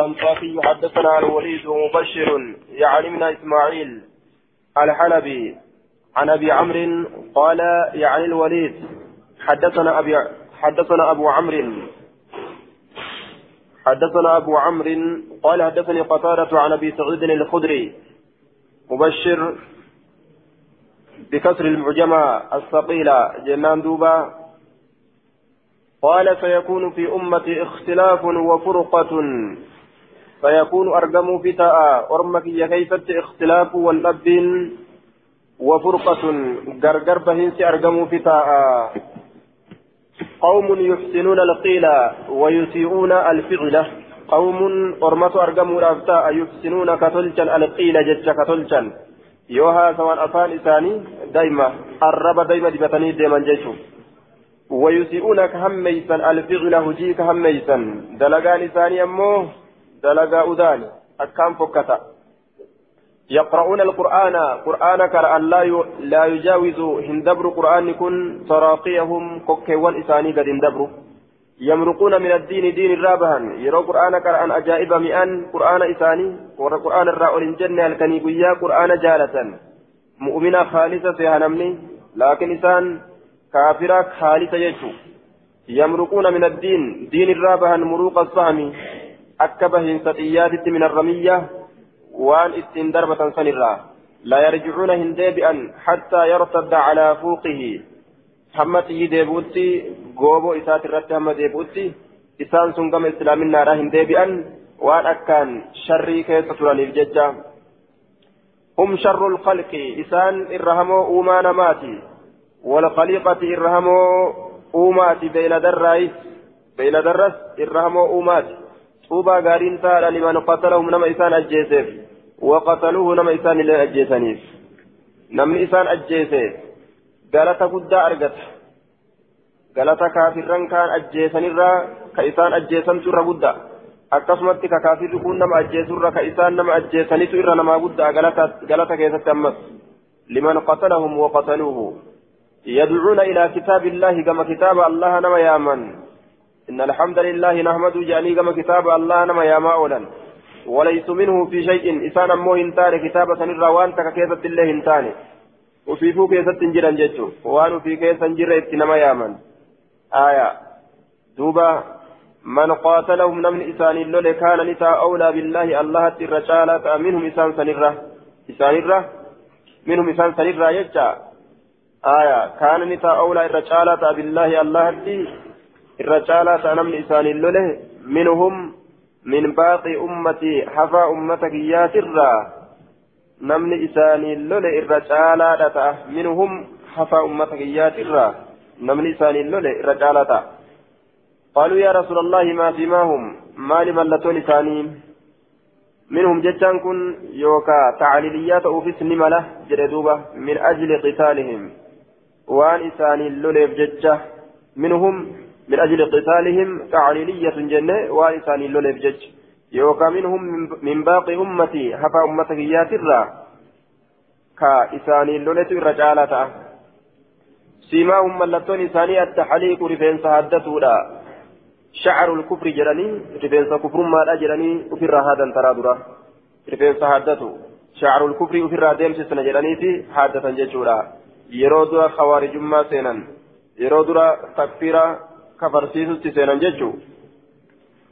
الأنصافي حدثنا الوليد ومبشر يعني من إسماعيل الحلبي عن أبي عمرو قال يعني الوليد حدثنا أبي حدثنا أبو عمرو. حدثنا أبو عمرو قال حدثني قتادة عن أبي سعيد الخدري. مبشر بكسر المعجمة الثقيلة جنان دوبا قال سيكون في أمتي اختلاف وفرقة. فيكون أرقم فتاة أرمك كيفت اختلاف والأب وفرقة. غرغر بهنس أرقم فتاة قوم يحسنون القيل ويسيئون الفعل. قوم أرمة أرقم الأفتاء يحسنون كتلشا القيل جج كتلشا يوها سواء أفان إساني دايما. الرب دايما دبتني دايما جيشو. ويسيئون كهميسا الفعل هجيك هميسا دلقان إساني أموه دلقا أذاني أكام فكتا. يقرؤون القرآن قرآن كرأ لا لا يجاوز هندبر قرآن كن تراقيهم كوكيوان إساني قد هندبر. يمرقون من الدين دين الرابها يرى قرآن كرأ أجائب مئان قرآن إساني قرآن الرأول الجنة الكنيبية قرآن جالة مؤمنة خالصة فيها نمني لكن إسان كافرة خالصة يجو. يمرقون من الدين دين الرابها مروق الصهم أكبه سطيات من الرمية وان اتن دربة سنرا لا يرجعون هندبئا حتى يرتد على فوقه حمته ديبوتي غوبو إسات الرت هم ديبوتي إسان سنقم إسلامنا را هندبئا وان أكان شري كيس تراني الججة هم شر الخلق إسان إرهمو أومان ماتي والخليقة إرهمو أوماتي بين درايس بين درس إرهمو أوماتي طوبى غارين تالا لمن قتلهم نما إسان أجيسف وقتلوه نما إسان اللي أجيسنيف نمني إسان أجيسف غلطة قد أرقت غلطة كافرا كان أجيسن الرا كإسان أجيسن سر قد akkasumatti ka kaafirri kun nama ajjeesurra ka isaan nama ajjeesanitu irra namaa guddaa galata keessatti ammas liman qatalahum waqataluuhu yadcuuna ilaa kitaabi illaahi gama kitaaba allaha nama yaaman إن الحمد لله نحمده جاني كما كتاب الله نما يا ماولا وليس منه في شيء. إسان أمو هنتان كتابة الروان ككيسة الله هنتان. وفي فوق كيسة جرا جتو وان في كيسة جرا اتنما يامن آية. دوبا. من قاتلهم نمن إسان اللول كان نساء أولى بالله الله الرجالة منهم إسان سنرة إسان الرة منهم إسان سنرة يجا. آية. كان نساء أولى الرجالة بالله الله irra caalaa ta'a namni isaaniin lole minhum min baaqi ummatii hafaa ummata kiyyaatirraa namni isaaniin lole irra caalaadha ta'a minhum hafaa ummata kiyyaatirraa namni isaaniin lole irra caalaa ta'a قالوا يا رسول الله ما في ما لملتون إسانين منهم جتان كن يوكا تعليليات أوفيس نملة جردوبة من أجل قتالهم وان إساني اللوليف جتة منهم من أجل قتالهم تعليلية جنة وإنسان لولف جج يوكا منهم من باقي أمتي حفا أمتك ياترا كإسان لولت الرجالة سيماهم ملتون إساني التحليق رفين سهدته لا شعر الكفر جراني رفين كفر ما أجراني وفر هذا ترادرا رفين سهدته شعر الكفر وفر ديمس سنة جراني في حادثا ججورا يرودوا خوارج ما سينا يرودوا تكفيرا kafarsiisutti seenan jechuu?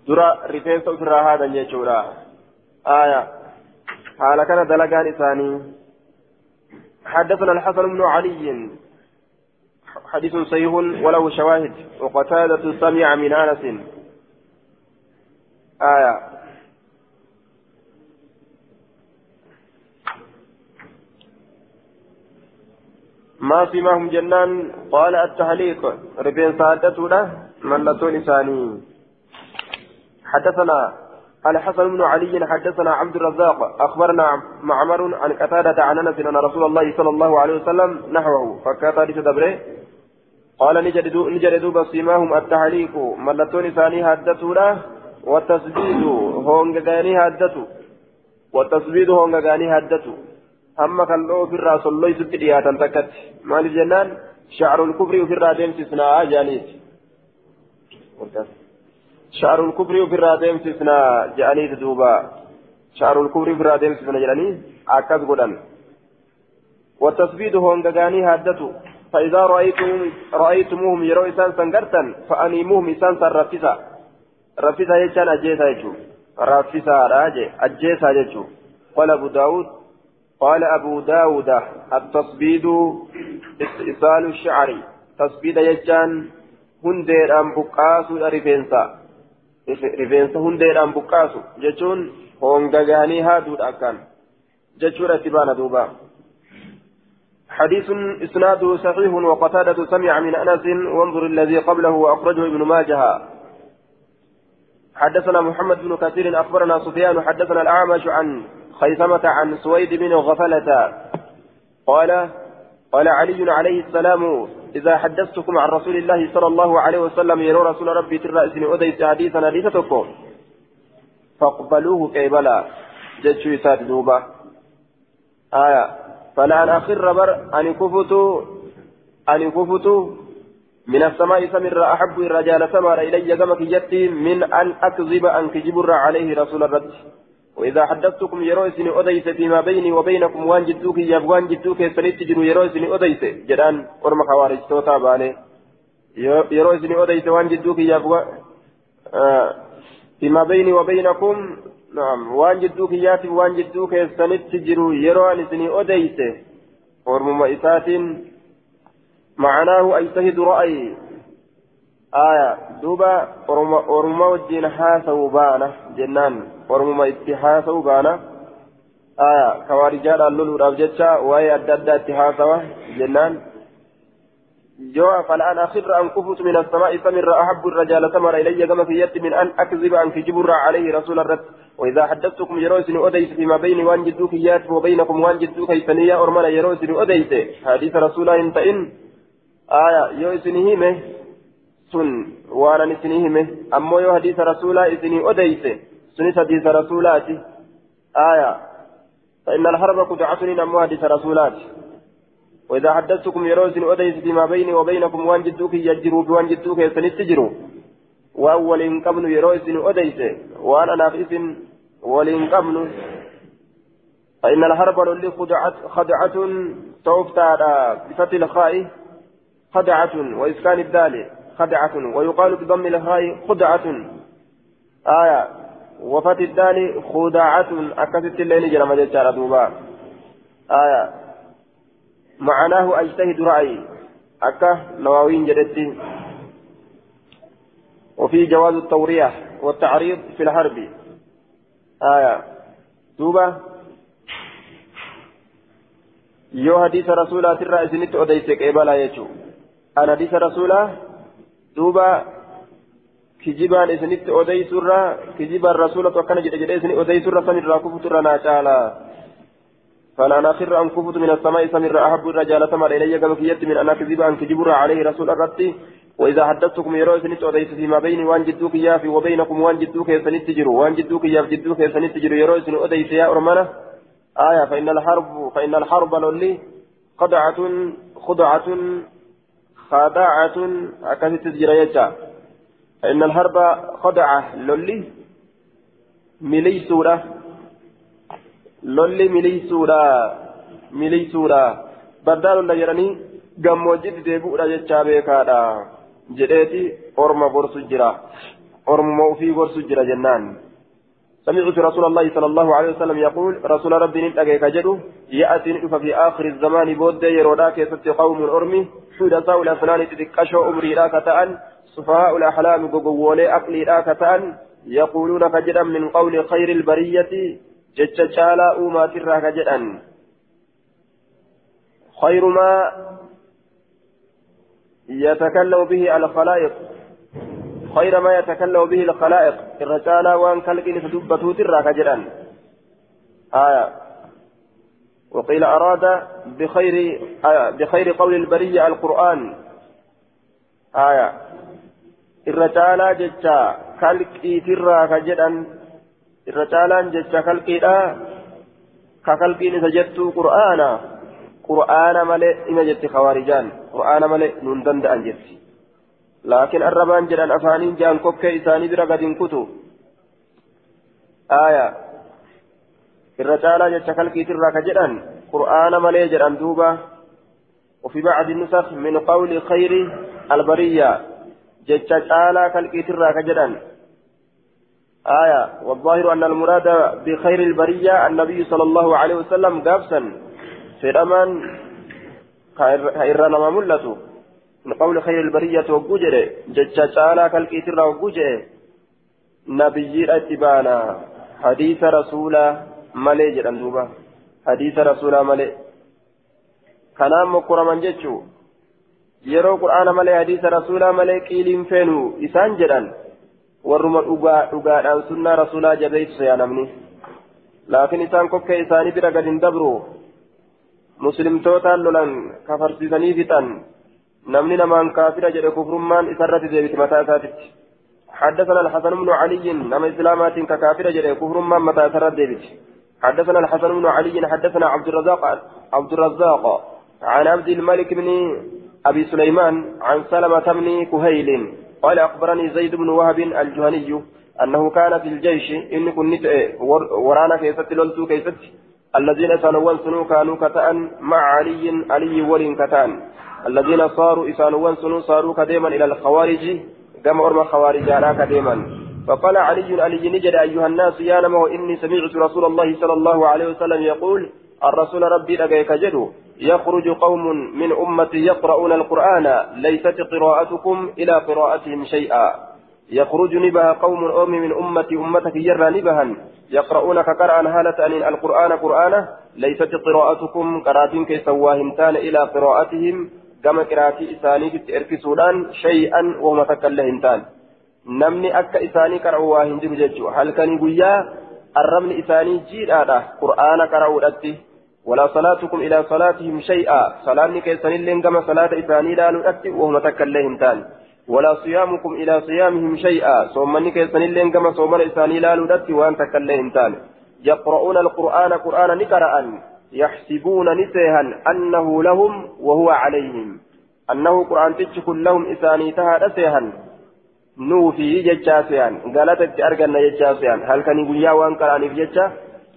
Dura rifeensa ofirraa haadan jechuudha. آية حال كان دلقان إساني حدثنا الحسن بن علي حديث صحيح وله شواهد وقتادة سمع من أنس آية ما سماهم جنان قال التحليق ربين سادته ملتون إساني حدثنا الحسن بن علي حدثنا عبد الرزاق أخبرنا معمر عن قتادة عن أنس أن رسول الله صلى الله عليه وسلم نحوه. فكات حديث دبره قال نجدوا نجدوا بصيماهم التحليق ملتون إساني حدثوا له والتسديد هونغاني حدثوا والتسديد هونغاني حدثوا hamma kalloo ofirraa solloysutti dhiyaatan takkatti maaliif jennaan shacrul kufri ofirraa deemsisnaa jaaniiti شعر الكفر في الرادم سفنا جأني دوبا شعر الكفر في الرادم سفنا جأني أكاد قدن. والتثبيت هو أنقاني هادته فإذا رأيتم رأيتموهم يروا إسان سنقرتا فأنيموهم إسان سن رفسا. رفسا يجان أجيسا يجو. رفسا راجي أجيسا يجو. قال أبو داود قال أبو داود التصبيد استئصال الشعر. تصبيد يجان hundeedhaan buqqaasu rifeensa. Rifeensa hundeedhaan buqqaasu jechuun hongagahanii haaduudha akkaan jechuudha itti baana duuba. حديث إسناده صحيح وقتادة سمع من أنس وانظر الذي قبله وأخرجه ابن ماجه حدثنا محمد بن كثير أخبرنا سفيان حدثنا الأعمش عن خيثمة عن سويد بن غفلة قال قال علي عليه السلام إذا حدثتكم عن رسول الله صلى الله عليه وسلم يرى رسول ربي ترى إسن أديس حديثا حديثتكم فاقبلوه كيبلا جدشو سات دوبا آية. فلان أخر بر أن كفت أن كفت. من السماء سمر أحب الرجال سمر إلي كما كجتي من أن أكذب أن كجبر عليه رسول الرد. وإذا حدثتكم يروسني أديس فيما بيني وبينكم وان جدوك ياب وان جدوك جرو يروسني أديس. جدان ورم خوارج توتا بالي يروسني أديس وان جدوك ياب آه فيما بيني وبينكم. نعم وان جدوك ياتي وان جدوك جرو يروسني أديس. ورم إسات معناه أجتهد رأي. آية دوبا ورما وجين حاسو بانا جنان ورما اتحاسو بانا آية كوارجال اللولو رابجتشا وهي أدد اتحاسوا جنان جو فالآن أخر أن كفت من السماء سمر أحب الرجال سمر إلي كما في يد من أن أكذب أن كجبر عليه رسول الرد وإذا حدثتكم يروسني أديس فيما بيني وان جدوك يات وبينكم وان جدوك يسنيا أرمنا يروسني أديس حديث رسول إن آية يو إسني sun waan an isinii hime ammoo yoo hadiisa rasuulaa isinii odeyse sunis hadiisa rasuulaati. Aya فإن الحرب قدعة أمو حديث رسولات وإذا حدثتكم يروز أديس فيما بيني وبينكم وان جدوك يجروا بوان جدوك يسنستجروا وأول قبل يروز أديس وأنا نافس ولين قبل فإن الحرب للي خدعة خدعة توفتا بفتح خدعة وإسكان الدال خدعة ويقال بضم الهاء خدعة. آية وفت الدال خدعة أكست الليل جرم جتار دوبا. آية معناه أجتهد رأيي أكا نواوين جدتي. وفي جواز التورية والتعريض في الحرب. آية دوبا. yoo hadiisa rasuulaatirraa isinitti odeyse qeebalaa jechuu an hadiisa rasuulaa duuba kijibaan isinitti odeysurra kijibaan rasuulatu akkana jedhe jedhee isini odeysurra samirraa kufuturra naa caala. فلا ناخر أن كفت من السماء سمر أحب الرجال سمر إلي كما كيت من أن أكذب أن كجبر عليه رسول الرد وإذا حدثتكم يروي سنت أديس فيما بيني وان جدوك يافي وبينكم وان جدوك سنت تجروا وان جدوك ياف جدوك سنت تجروا يروي سنت أديس يا أرمانة آية فإن الحرب فإن الحرب لولي خدعة خدعة خداعة أكثت جريجا فإن الحرب خدعة لولي مليسورة لولي مليسورة مليسورة بدال الله يراني gammoojjitti deebi'uudha jechaa beekaadha jedheeti orma gorsu jira ormuma ufii gorsu jira jennaan سمعت رسول الله صلى الله عليه وسلم يقول رسول ربي نتأكي كجدو. يأتي نئف في آخر الزمان بود يرودا كيست قوم أرمي حدثاء الأسنان تتكشوا أمري لا كتأن. سفهاء الأحلام قبولي أقلي لا كتأن. يقولون كجدا من قول خير البرية. جتشالا أوما ترى كجدا. خير ما يتكلم به الخلائق. خير ما يتكلم به الخلائق. الرجال وان كالقين فدبته ترى كجدا. آية. وقيل أراد بخير آية بخير قول البرية القرآن. آية. الرجال جتا كالقي ترى كجدا الرجال جتا كالقي لا كالقين سجدت قرآنا. قرآن ملئ إما جت خوارجان. قرآن ملئ نندند أن جت jedhan afaaniin jaan kokkee isaanii bira gad hin kutu aayaa irra caalaa jecha kalqiitirraa ka jedhan qur'aana malee jedhan duuba. وفي بعض النسخ من قول خير البرية جتش تعالى كالكيترا كجدا آية والظاهر أن المراد بخير البرية النبي صلى الله عليه وسلم قابسا في الأمان كإرنا مملته من قول خير البرية وجوجر جتش تعالى كالكيترا وجوجر نبي اتبانا حديث رسولا ملي جدن دوبا حديث رسولا ملي kanaan mokkuraman jechuu yeroo qur'aana malee hadiisa rasuulaa malee qiiliin feenu isaan jedhan warruma dhugaadhaan sunnaa rasuulaa jabeessu yaa namni laakiin isaan kokkee isaanii bira gad hin dabru muslimtootaan lolan kafarsiisanii fixan namni namaan kaafira jedhe kufrummaan isarratti deebiti mataa isaatitti حدثنا الحسن بن علي نما إسلامات ككافر جري كفر ما متى سرد حدثنا الحسن بن علي حدثنا عبد الرزاق عبد الرزاق عن عبد الملك بن أبي سليمان عن سلمة بن كهيل. قال أخبرني زيد بن وهب الجهني أنه كان في الجيش. إن كنت ورانا كيست لولتو كيست الذين سنوان سنو كانوا كتأن مع علي علي ولين كتأن. الذين صاروا إسانوان سنو صاروا كديما إلى الخوارج. كما أرمى خوارج على كديما. فقال علي علي نجد أيها الناس يا نمو إني سمعت رسول الله صلى الله عليه وسلم يقول الرسول ربي لقيك جدو يخرج قوم من أمتي يقرؤون القرآن ليست قراءتكم إلى قراءتهم شيئا. يخرج نبها قوم أم من أمتي أمتك يرى نبها يقرؤون كقرأ هالة أن القرآن قرآنه ليست قراءتكم قراتين كيسواهمتان إلى قراءتهم كما قراءتي إساني إركسودان شيئا وهم تكلهمتان نمني أك إساني قرأوا واهن هل كان يقول الرمل إساني جيدا قرآن قرأوا ولا صلاتكم إلى صلاتهم شيئا صلاة كيسان اللين كما صلاة إساني لا نؤتي وهم تكلهم تان ولا صيامكم إلى صيامهم شيئا صومني كيسان اللين كما صومن إساني لا نؤتي وأن تكلهم تان يقرؤون القرآن قرآنا نقرأ يحسبون نسيها أنه لهم وهو عليهم أنه قرآن تجكل لهم إساني تها نسيها ججاسيان قالت أرقنا ججاسيان هل كان يقول يا وان قرآن ججا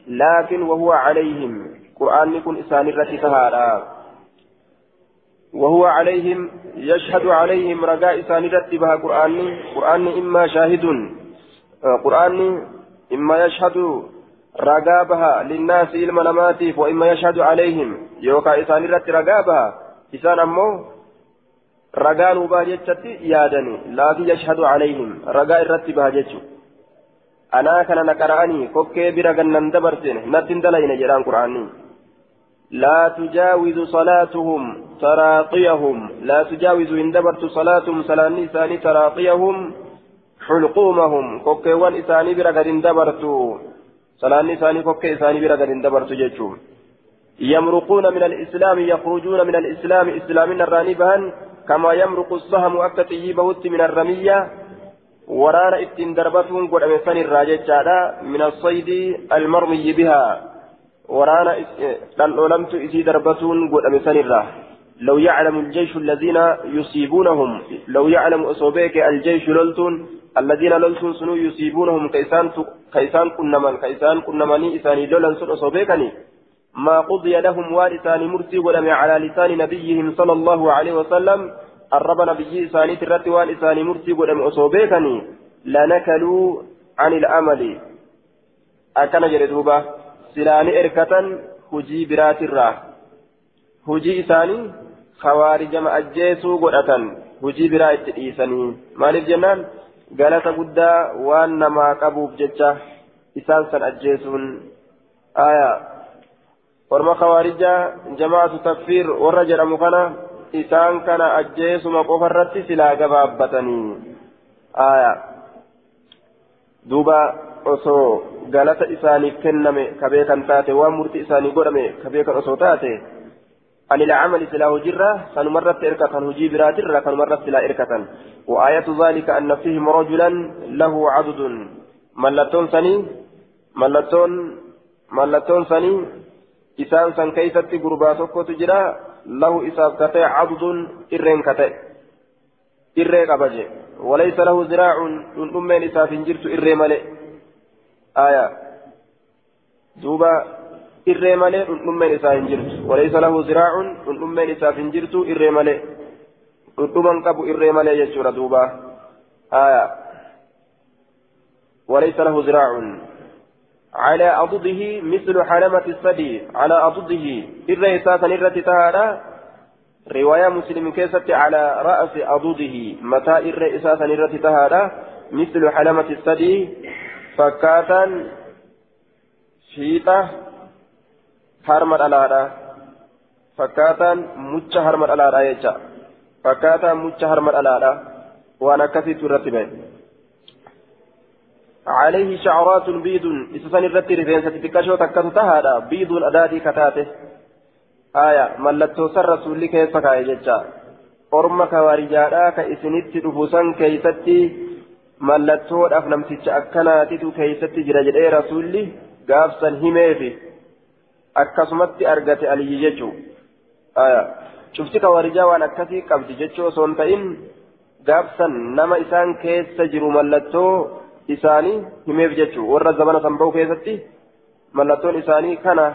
لكن وهو عليهم قرآن يكون إسان الرتي تهارا وهو عليهم يشهد عليهم رجاء الرتي بها قرآن قرآن إما شاهد قرآن إما يشهد رجاء بها للناس علم نماتيف وإما يشهد عليهم يوكا إسان الرتي رجاء بها إسان أمه جتشتي يادني لكن يشهد عليهم رجاء الرتي بها جتشو أنا كان نقرأني كوكي برغن ندبرتين نتن دلين جران قرآني لا تجاوز صلاتهم تراقيهم لا تجاوز إن دبرت صلاتهم سلاني ثاني تراقيهم حلقومهم كوكي وان إساني برغن دبرت سلاني ثاني كوكي إساني برغن دبرت جيتشوم يمرقون من الإسلام يخرجون من الإسلام إسلام الرانبان كما يمرق السهم أكتي بوت من الرمية ittiin darbatuun godhame san irraa jechaadha min assaydi almarmiyyi bihaa waraana dhandholamtu isii darbatuun godhame san irraa لو يعلم الجيش الذين يصيبونهم لو يعلم أصوبيك الجيش لولتون الذين لولتون سنو يصيبونهم كيسان كيسان كنمن كيسان كنمني إساني لولن سن أصوبيكني. ما قضي لهم وارثان مرسي ولم على لسان نبيهم صلى الله عليه وسلم. الرب نبي إساني ترت وان إساني مرسي قدام أصوبيكني لنكلوا عن الأمل. أكن جردوبة سلاني إركة هجي برات الراه. هجي إساني خوارج ما أجيسوا قدة هجي برات إيساني. مالف جنان. galata guddaa waan namaa qabuuf jecha isaan san ajjeesuun orma khawaarijaa jamaatu takfiir warra jedhamu kana isaan kana ajjeesuma qofa irratti silaa gabaabbatanii aya duuba osoo galata isaaniif kenname ka beekan taate waan murtii isaanii godhame ka beekan osoo taate عن العمل سلا هجرة مرة إركة هجي براترة مرة سلا إركة وآية ذلك أن فيهم رجلا له عدد ملتون سني ملتون ملتون سني إسان سن كيست قرباتك تجرى له إساف كتئ عضد إرين كتئ إرّي قبجي وليس له ذراع أمين إساف جرت إرّي ملئ آية دوبا إرّي ملئ أمين إساف جرت وليس له ذراع أمين إساف جرت إرّي ملئ أمين قبو إرّي ملئ يجور دوبا آية وليس له ذراع على أضده مثل حلمة الثدي على أضده. إرّي إسافا إرّتي تهادا رواية مسلم كيست على رأس أضده. متى إر إساسا إرت تهادا مثل حلمة الثدي فكاتا. شيطة. هرمت على فكاتا. مج هرمت على يجا. فكاتا مج هرمت على وأنا كثيت رتبين عليه شعرات بيض إساسا إرت رفين ستتكشو تكتو تهادا بيض أدادي كتاته rasuulli keessa kaa'e jecha orma kawaarijaadhaa ka isinitti dhufu san keeysatti mallattoodhaaf namticha akkanaatitu keeysatti jira jedhee rasuulli gaafsan himeefi akkasumatti argate aliyyi jechuu cufti kawaarijaa waan akkasii qabdi jechuu osoo hin ta'in gaafsan nama isaan keessa jiru mallattoo isaanii himeef jechuu warra zamana san bahu keessatti mallattoon isaanii kana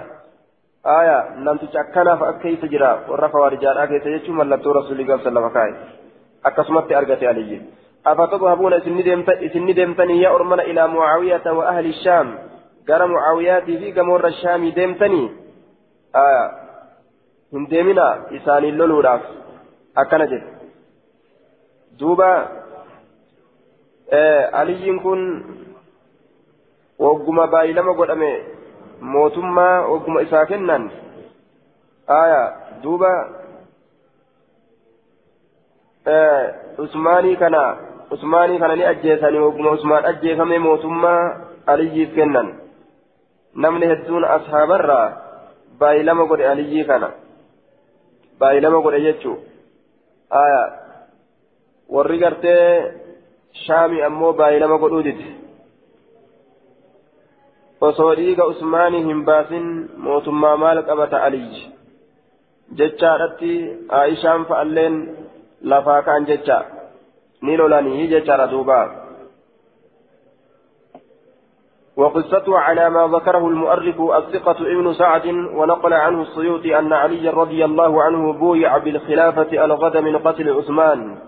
aya namticha akkanaaf akka isa jira warra kawaarijaadhaa keessa jechuun mallattoo rasuulii gaaf sallama kaa'e akkasumatti argate aliyyi yaa ormana ilaa mucaawiyata wa ahli shaam gara mucaawiyaatii fi gamoorra shaamii deemtanii aya hin deemina isaaniin loluudhaaf akkana jedhe duuba aliyyiin kun wogguma baay'ilama godhame mootummaa oguma isaa kennan aya duuba usmaanii kana usmaanii kana ni ajjeesanii oguma usmaan ajjeefame mootummaa aliyyiif kennan namni hedduun ashaabarraa baay'ilama godhe aliyyii kana baay'ilama godhe jechuu aya warri gartee dide osoo dhiiga usmaanii hin baasin mootummaa maal qabata aliyyi jechaadhatti aayishaan fa'alleen lafaa ka'an jecha ni lolanii jechaadha duuba وقصته على ما ذكره المؤرخ الثقة ابن سعد ونقل عنه السيوطي أن علي رضي الله عنه بويع بالخلافة الغد من قتل عثمان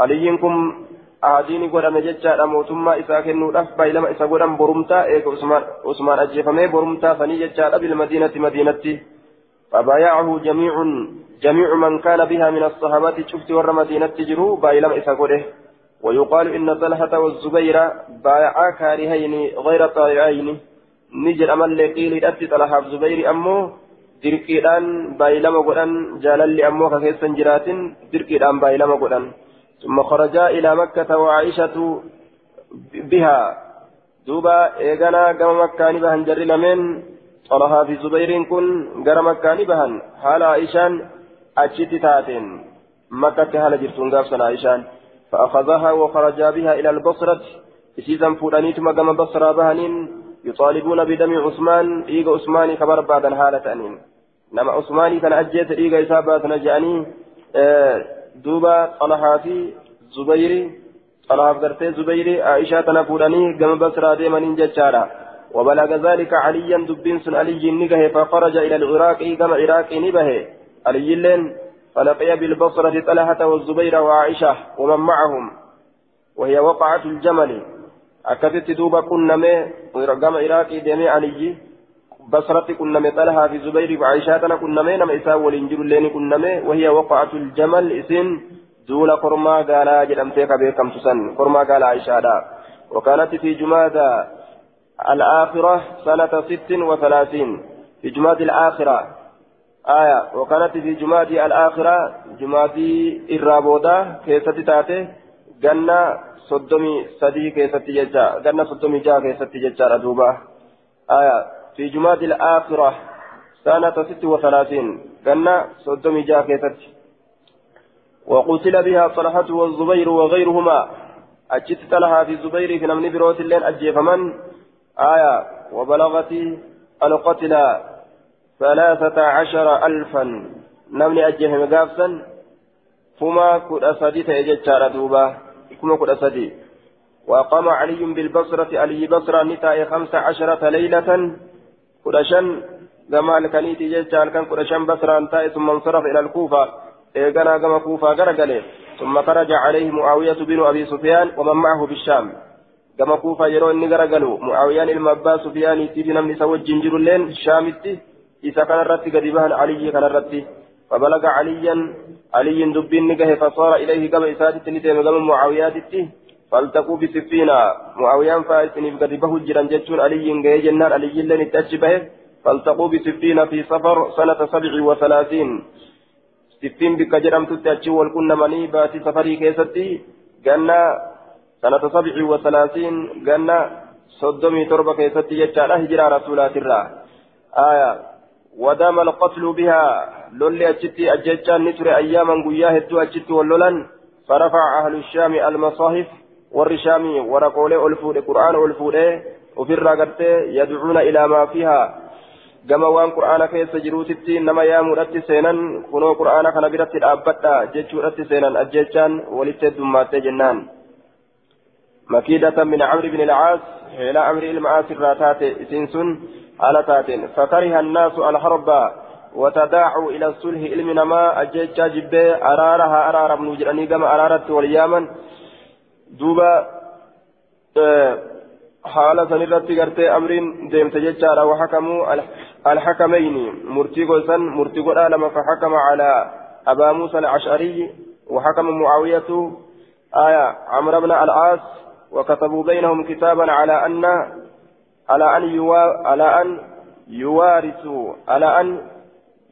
عليكم aadiini godhame jechaadha. Mootummaa isaa kennuudhaaf baay'ilama isa godhan borumtaa. Eega usmaan ajjeefamee borumtaa sanii jechaadha. Bilmadiinatti madiinatti. فبايعه جميع جميع من كان بها من الصحابة شفت ور مدينة جرو بايلم إسقوده ويقال إن طلحة والزبير بايعا كارهين غير طائعين نجر أمل لقيل أتي طلحة الزبير أمو دركيدان بايلم قدان جالل أمو كيسن جرات دركيدان بايلم قدان ثم خرجا إلى مكة وعائشة بها. دوبا إيغانا كما مكان بهن جري لمن. طلها في زبير كن غير مكان بهن. حال عائشان أجت تاتين مكة حال جرتون غافسا عائشان. فأخذها وخرجا بها إلى البصرة. إسيزا فودانيتما كما بصرا بهنين. يطالبون بدم عثمان. إيغا عثماني كبر بعد حالة أنين. نما عثماني كان أجيت إيغا إسابات نجأني. آه دوبا طلحة في زبيري طلحة قرتي زبيري عائشة تنفورني قم بسرى ديمن ججارا وبلغ ذلك عليا دبين سن علي نجه فخرج إلى العراق كما عراق نبه علي لين فلقي بالبصرة طلحة والزبير وعائشة ومن معهم وهي وقعة الجمل أكدت دوبا كنا مي قام عراقي ديمي علي بصرة كنا طلحة في زبير وعائشة كنا نما إساء والإنجيل اللين كنا وهي وقعة الجمل إسن دول قرما قالا جلم تيكا بكم تسن قرما قالا عائشة وكانت في جمادى الآخرة سنة ست وثلاثين في جماد الآخرة آية وكانت في جماد الآخرة جماد الرابودة كيست تاتي جنة صدمي صديق كيست ججا جنة صدمي جا كيست ججا ردوبة آية في جماد الآخرة سنة ست وثلاثين. كنا صدم جاكيتت وقتل بها طلحة والزبير وغيرهما. أجت لها في الزبير في نمن بروت اللين أجي فمن؟ آية وبلغت القتل ثلاثة عشر ألفا. نمن أجيه مقافسا كما كد أسدي تأججار دوبا. كما كد أسدي. وقام علي بالبصرة علي بصرة نتاء خمس عشرة ليلة. كدشن جمال كنيتي ججار كان كدشن بصرة انتاء ثم انصرف إلى الكوفة إيقنا كما كوفة غرقله ثم خرج عليه معاوية بن أبي سفيان ومن معه بالشام كما كوفة يرون نغرقلوا معاوية المبا سفيان يتيب نمني سوى الجنجر اللين شامتي إذا كان الرتي قدبها علي كان الرتي فبلغ عليا علي دبين نجه فصار إليه كما إساتي تنتهي كما معاويات فالتقوا بسفينة. معاوية فايسني بقدبه الجيران جتون علي جاي جنان. علي لن تجبه فالتقوا بسفينة في سفر سنة سبع وثلاثين. سفين بك جرم تتأتي والكن مني باتي سفري كيستي. جنة سنة سبع وثلاثين. جنة صدمي تربة كيستي. يجعل هجرة رسولات الله آية. ودام القتل بها. لولي أجتي أجتان نتر أياما قياه الدو أجتي واللولن فرفع أهل الشام المصاحف. والرشام ورقولي ألفود قرآن ألفود وفي الرقبة يدعون إلى ما فيها كما وان قرآن كيس جروتتي نما يا مرت سينا كنو قرآن كان برت الأبتا جتشو رت سينا أجتان ولتد مات جنان مكيدة من عمرو بن العاص إلى عمرو المعاص الراتات سنسن على تاتين فكره الناس الحرب وتداعوا إلى الصلح علمنا ما أجيتشا جبه أرارها أرار ابن جراني كما أرارت واليمن دوبا حالة سنرتي قرتي أمر ديمت جيتشارا وحكموا الحكمين مرتي قلسن مرتي قل لما فحكم على أبا موسى الأشعري وحكم معاوية آية عمرو بن العاص وكتبوا بينهم كتابا على أن على أن يوا على أن يوارثوا على أن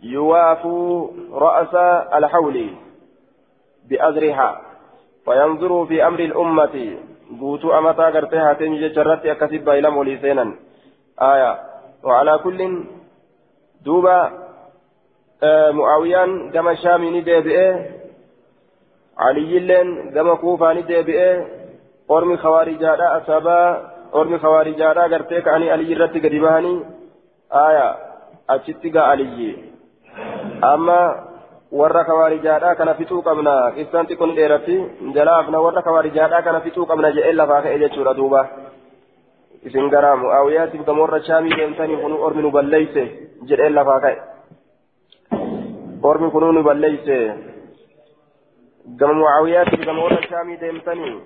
يوافوا رأس الحول بأذرها وينظروا في أمر الأمة. قوتوا أمتا قرتها تنجي جرت أكسب إلى موليسينا آية. وعلى كل دوبا آه معاويان كما شامي ندبئه. علي لين كما كوفا ندبئه. أرمي خوارجادا أسابا أرمي خوارجادا قرتي كأني علي رتي قريباني آية. أتشتقى علي. أما warra kawaarijaadhaa kana fixuu qabna qissaanti kun dheeratti jalaafna warra kawaarijaadhaa kana fixuu qabna jedhee lafaa ka'e jechuudha duuba isin garaa mu'aawiyaatiif gamoorra shaamii deemtanii kunu ormi nu balleeyse jedhee lafaa ka'e ormi kunu nu balleeyse gama mu'aawiyaatiif gamoorra shaamii deemtanii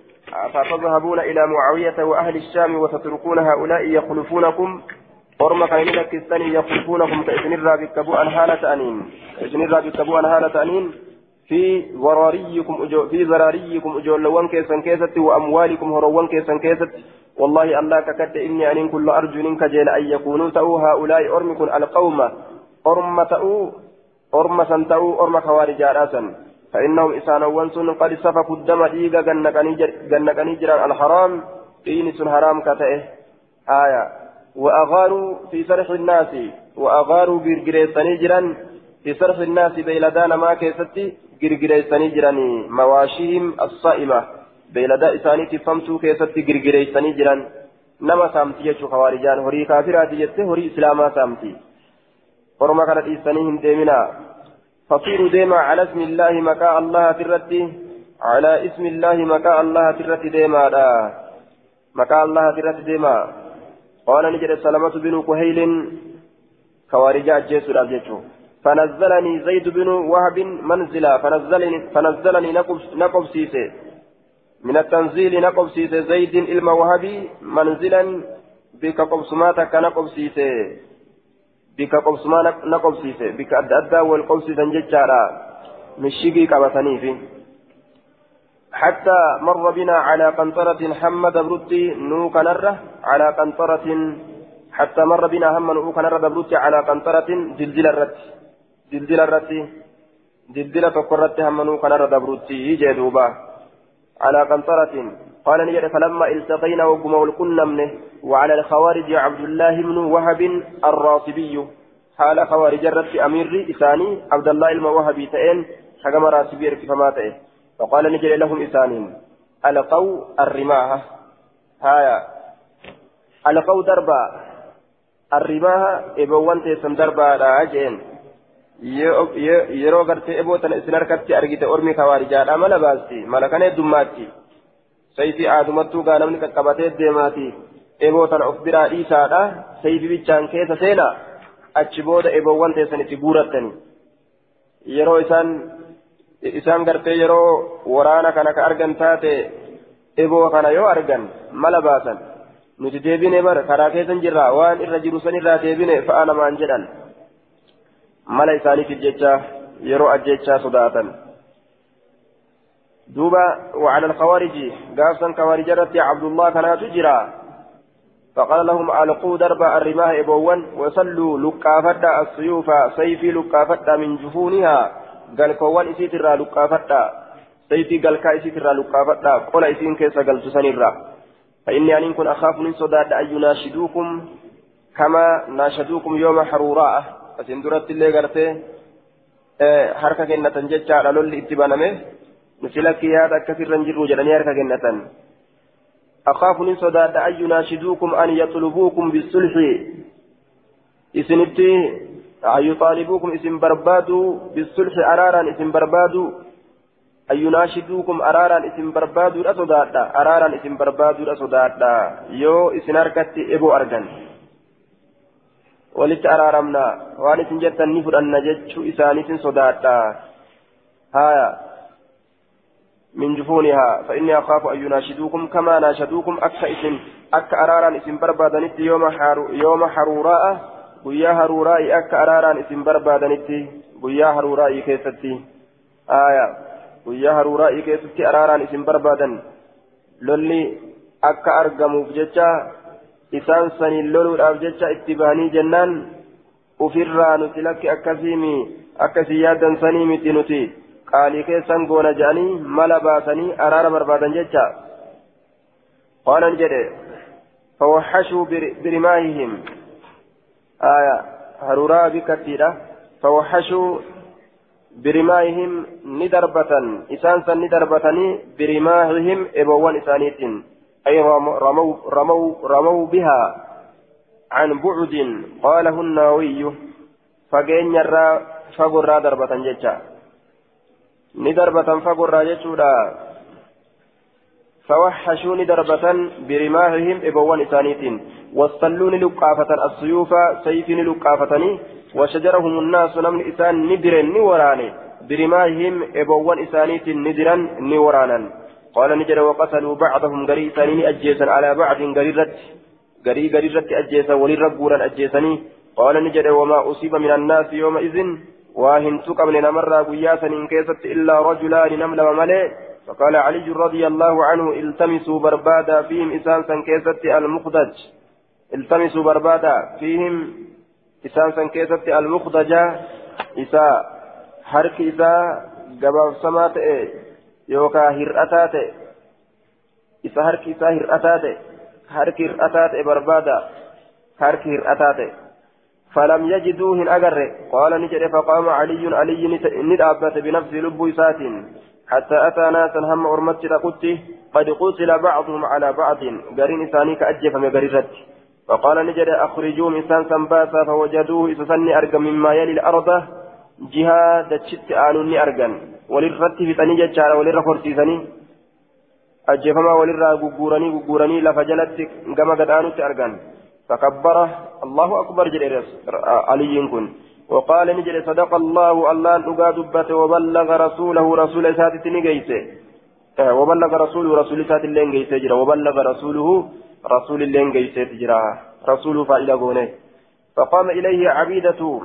فتذهبون إلى معاوية وأهل الشام وتتركون هؤلاء يخلفونكم orma kan inni lakkistanii yaquufuunakum ta isinirraa bikka bu'an haala ta'aniin ta isinirraa bikka bu'an haala ta'aniin fi zaraariyyikum fi zaraariyyikum ijoollewwan keessan keessatti wa amwaalikum horoowwan keessan keessatti والله الله ككد إني أن كل أرجو منك جيل أن يكونوا تأو هؤلاء أرمكم القوم أرم تأو أرم سنتأو أرم خوارج راسا فإنهم إسانا وانسون قد سفكوا الدم ديغا جنكني جران الحرام دين حرام كتئه آية وأغاروا في سرح الناس وأغاروا جرجريساني جران في سرح الناس بيلدان ما كيستي جرجريساني جران مواشيهم الصائمة بيلدا إساني تفهمتو كيستي جرجريساني جران نما سامتي يجو خوارجان هوري كافرات جتة هوري إسلاما سامتي. ورما كانت إسانيهم ديمنا. فصيروا ديما على اسم الله مكاء الله ترتي على اسم الله مكاء الله ترتي ديما مكاء الله ترتي ديما. قال نجد سلمة بن كهيل خوارج أجيس الأبجيتو فنزلني زيد بن وهب منزلا فنزلني فنزلني نقب سيسي. من التنزيل نقب سيسي زيد إلما وهبي منزلا بك قبسماتك نقب سيسي. بك قبسما نقب سيسي. بك أدى أدى والقبس تنججارا مشيقي كبتني فيه. حتى مر بنا على قنطرة حمد بردي نوك نرة. على قنطرة حتى مر بنا هم نوك نرة بردي على قنطرة دلدل الرت دلدل الرت دلدل تقرت هم نوك نرة بردي جدوبا على قنطرة قال نجد فلما التقينا وقم والكنمن وعلى الخوارج عبد الله بن وهب الراسبي. حال خوارج الرت أمير إساني عبد الله الموهبي تئن حكم راسبي فما تئن فقال نجري لهم إسانين ألقوا الرماح. هايا. ألقوا دربا الرماح إبوان تيسن دربا راجين yeroo gartee eboo tana isin harkatti argite ormi kawaarijaadha mala baasti mala kana heddummaatti sayfii aadumattuu gaa namni qaqqabatee deemaati eboo tana of biraa dhiisaadha sayfii bichaan keessa seena achi booda eboowwan teessan itti guurattani yeroo isaan isaan gartee yeroo waraana kana ka argan taate eboo kana yoo argan mala baasan nuti deebine bar karaa keessan jirra waan irra jiru san irraa deebine fa'a namaan jedhan. Mala isaaniitiif jecha yeroo ajjechaa sodaatan. دوبا وعلى الخوارج قافا خوارج رتي عبد الله كان تجرى فقال لهم ألقوا درب الرماه إبوان وصلوا لقافتا السيوف سيفي لقافتا من جفونها قال كوان إسيترا لقافتا سيفي قال كايسيترا لقافتا قول إسين كيسا قال تسنرا فإني أن كن أخاف من صداد أن يناشدوكم كما ناشدوكم يوم حروراء. أسين درت اللي قرتي harka kennatan jechaadha lolli itti baname nuti lakkii yaada akkasirra hin jirru jedhanii harka kennatan أخاف من صداد أن يناشدوكم أن يطلبوكم بالصلح. إسنتي أن يطالبوكم اسم بربادو بالصلح أرارا اسم بربادو. إسم بربادو أصداد أرارا إسم بربادو أصداد يو إسن أركت إبو أرجن. ولت أرارمنا. وأن إسن جتا نفر أن نجتشو إساني صداد هايا. من جفونها. فإني أخاف أن يناشدوكم كما ناشدوكم أكا إسم أكا أرارا إسم بربادنت يوم حارو يوم حروراء. guyyaa haruuraa'i akka araaraan isin barbaadanitti guyyaa haruuraa'i keessatti aya guyyaa haruuraa'i keessatti araaraan isin barbaadan lolli akka argamuuf jecha isaan saniin loluudhaaf jecha itti bahanii jennaan ufirraa nuti lakki akkasiimi akkasii yaaddan sanii miti nuti qaalii keessan goona jedhanii mala baasanii araara barbaadan jecha qaalan jedhe فوحشوا برماههم آية هرورا بكتيرة فوحشوا برماههم ندربة إسانسا ندربتني برماههم إبوان إسانيت أي رموا, رموا, رموا بها عن بعد قاله النووي فقين يرى فقرا دربة ججا ندربة فقرا ججولا فوحشوا ندربة برماههم إبوان إسانيت والصلون لقافة السيوف سيف لقافتني وشجرهم الناس نمن إسان ندرا نوراني. برماههم إبوان إسانيت ندرا نورانا قال نجر وقتلوا بعضهم قري إسانين أجيسا على بعض قريرت قري قريرت أجيسا وللرقورا أجيسني قال نجر وما أصيب من الناس يومئذ. واهن تقبل نمر قياسا إن كيست إلا رجلان نمل وملئ. فقال علي رضي الله عنه التمسوا بربادا فيهم إسان كيست المخدج. التمسوا بربادا فيهم إسان كيست المخدجة إسا حرك إسا قباب سمات يوكا هرأتات إسا حرك إسا هرأتات حرك هرأتات بربادا حرك هرأتات فلم يجدوهن أجر قال نجري فقام علي علي ندابت بنفس لب إسات حتى أتى ناسا هم أرمت قدته قد قتل بعضهم على بعض قرين إساني كأجف مقررت فقال نجد أخرجوهم إسان سنباسا فوجدوه إسسني أرقم مما يلي الأرض. جهاد تشت آنوني أرقم وللرت في تنيجة شارع وللرخورتيسني أجفما وللرا ققورني ققورني لفجلت قم قد آنوت أرقم فكبره الله أكبر جل علي كن وقال نجد صدق الله الله نقا دبته وبلغ رسوله رسول ساتت نجيسه وبلغ رسوله رسول سات اللين جيسه جرا وبلغ رسوله رسول اللين جيسه جرا رسوله فإلى قونه فقام إليه عبيدة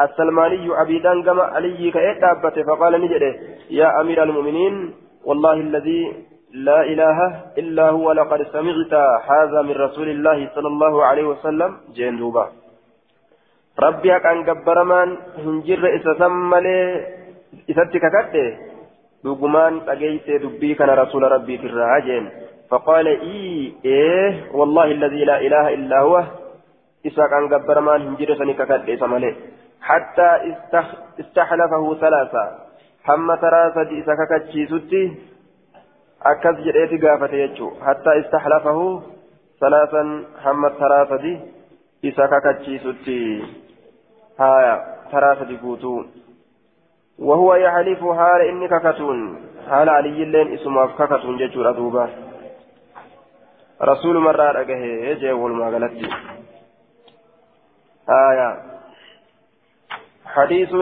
السلماني عبيدان كما علي كأدابته فقال نجد يا أمير المؤمنين والله الذي لا إله إلا هو لقد سمعت هذا من رسول الله صلى الله عليه وسلم. جندوبا gabbaramaan hin jirre isa san malee isatti kakadhe dhugumaan dhageeyse dubbii kana rasuula rabbiitirraa jeen فقال إي إيه والله الذي لا إله إلا هو. إسا كان قبر مان هنجر سنك كد إسمالي حتى استحلفه ثلاثة. هم ثلاثة إسا ككتشي ستي أكز جريت قافة يجو. حتى استحلفه ثلاثا هم ثلاثة إسا ككتشي ستي هايا تراسة قوتو. وهو يحلف حال إني ككتون حال علي اللين إسمه ككتون ججور أدوبا رسول مرة رقه يجي والما قالت آية. حديث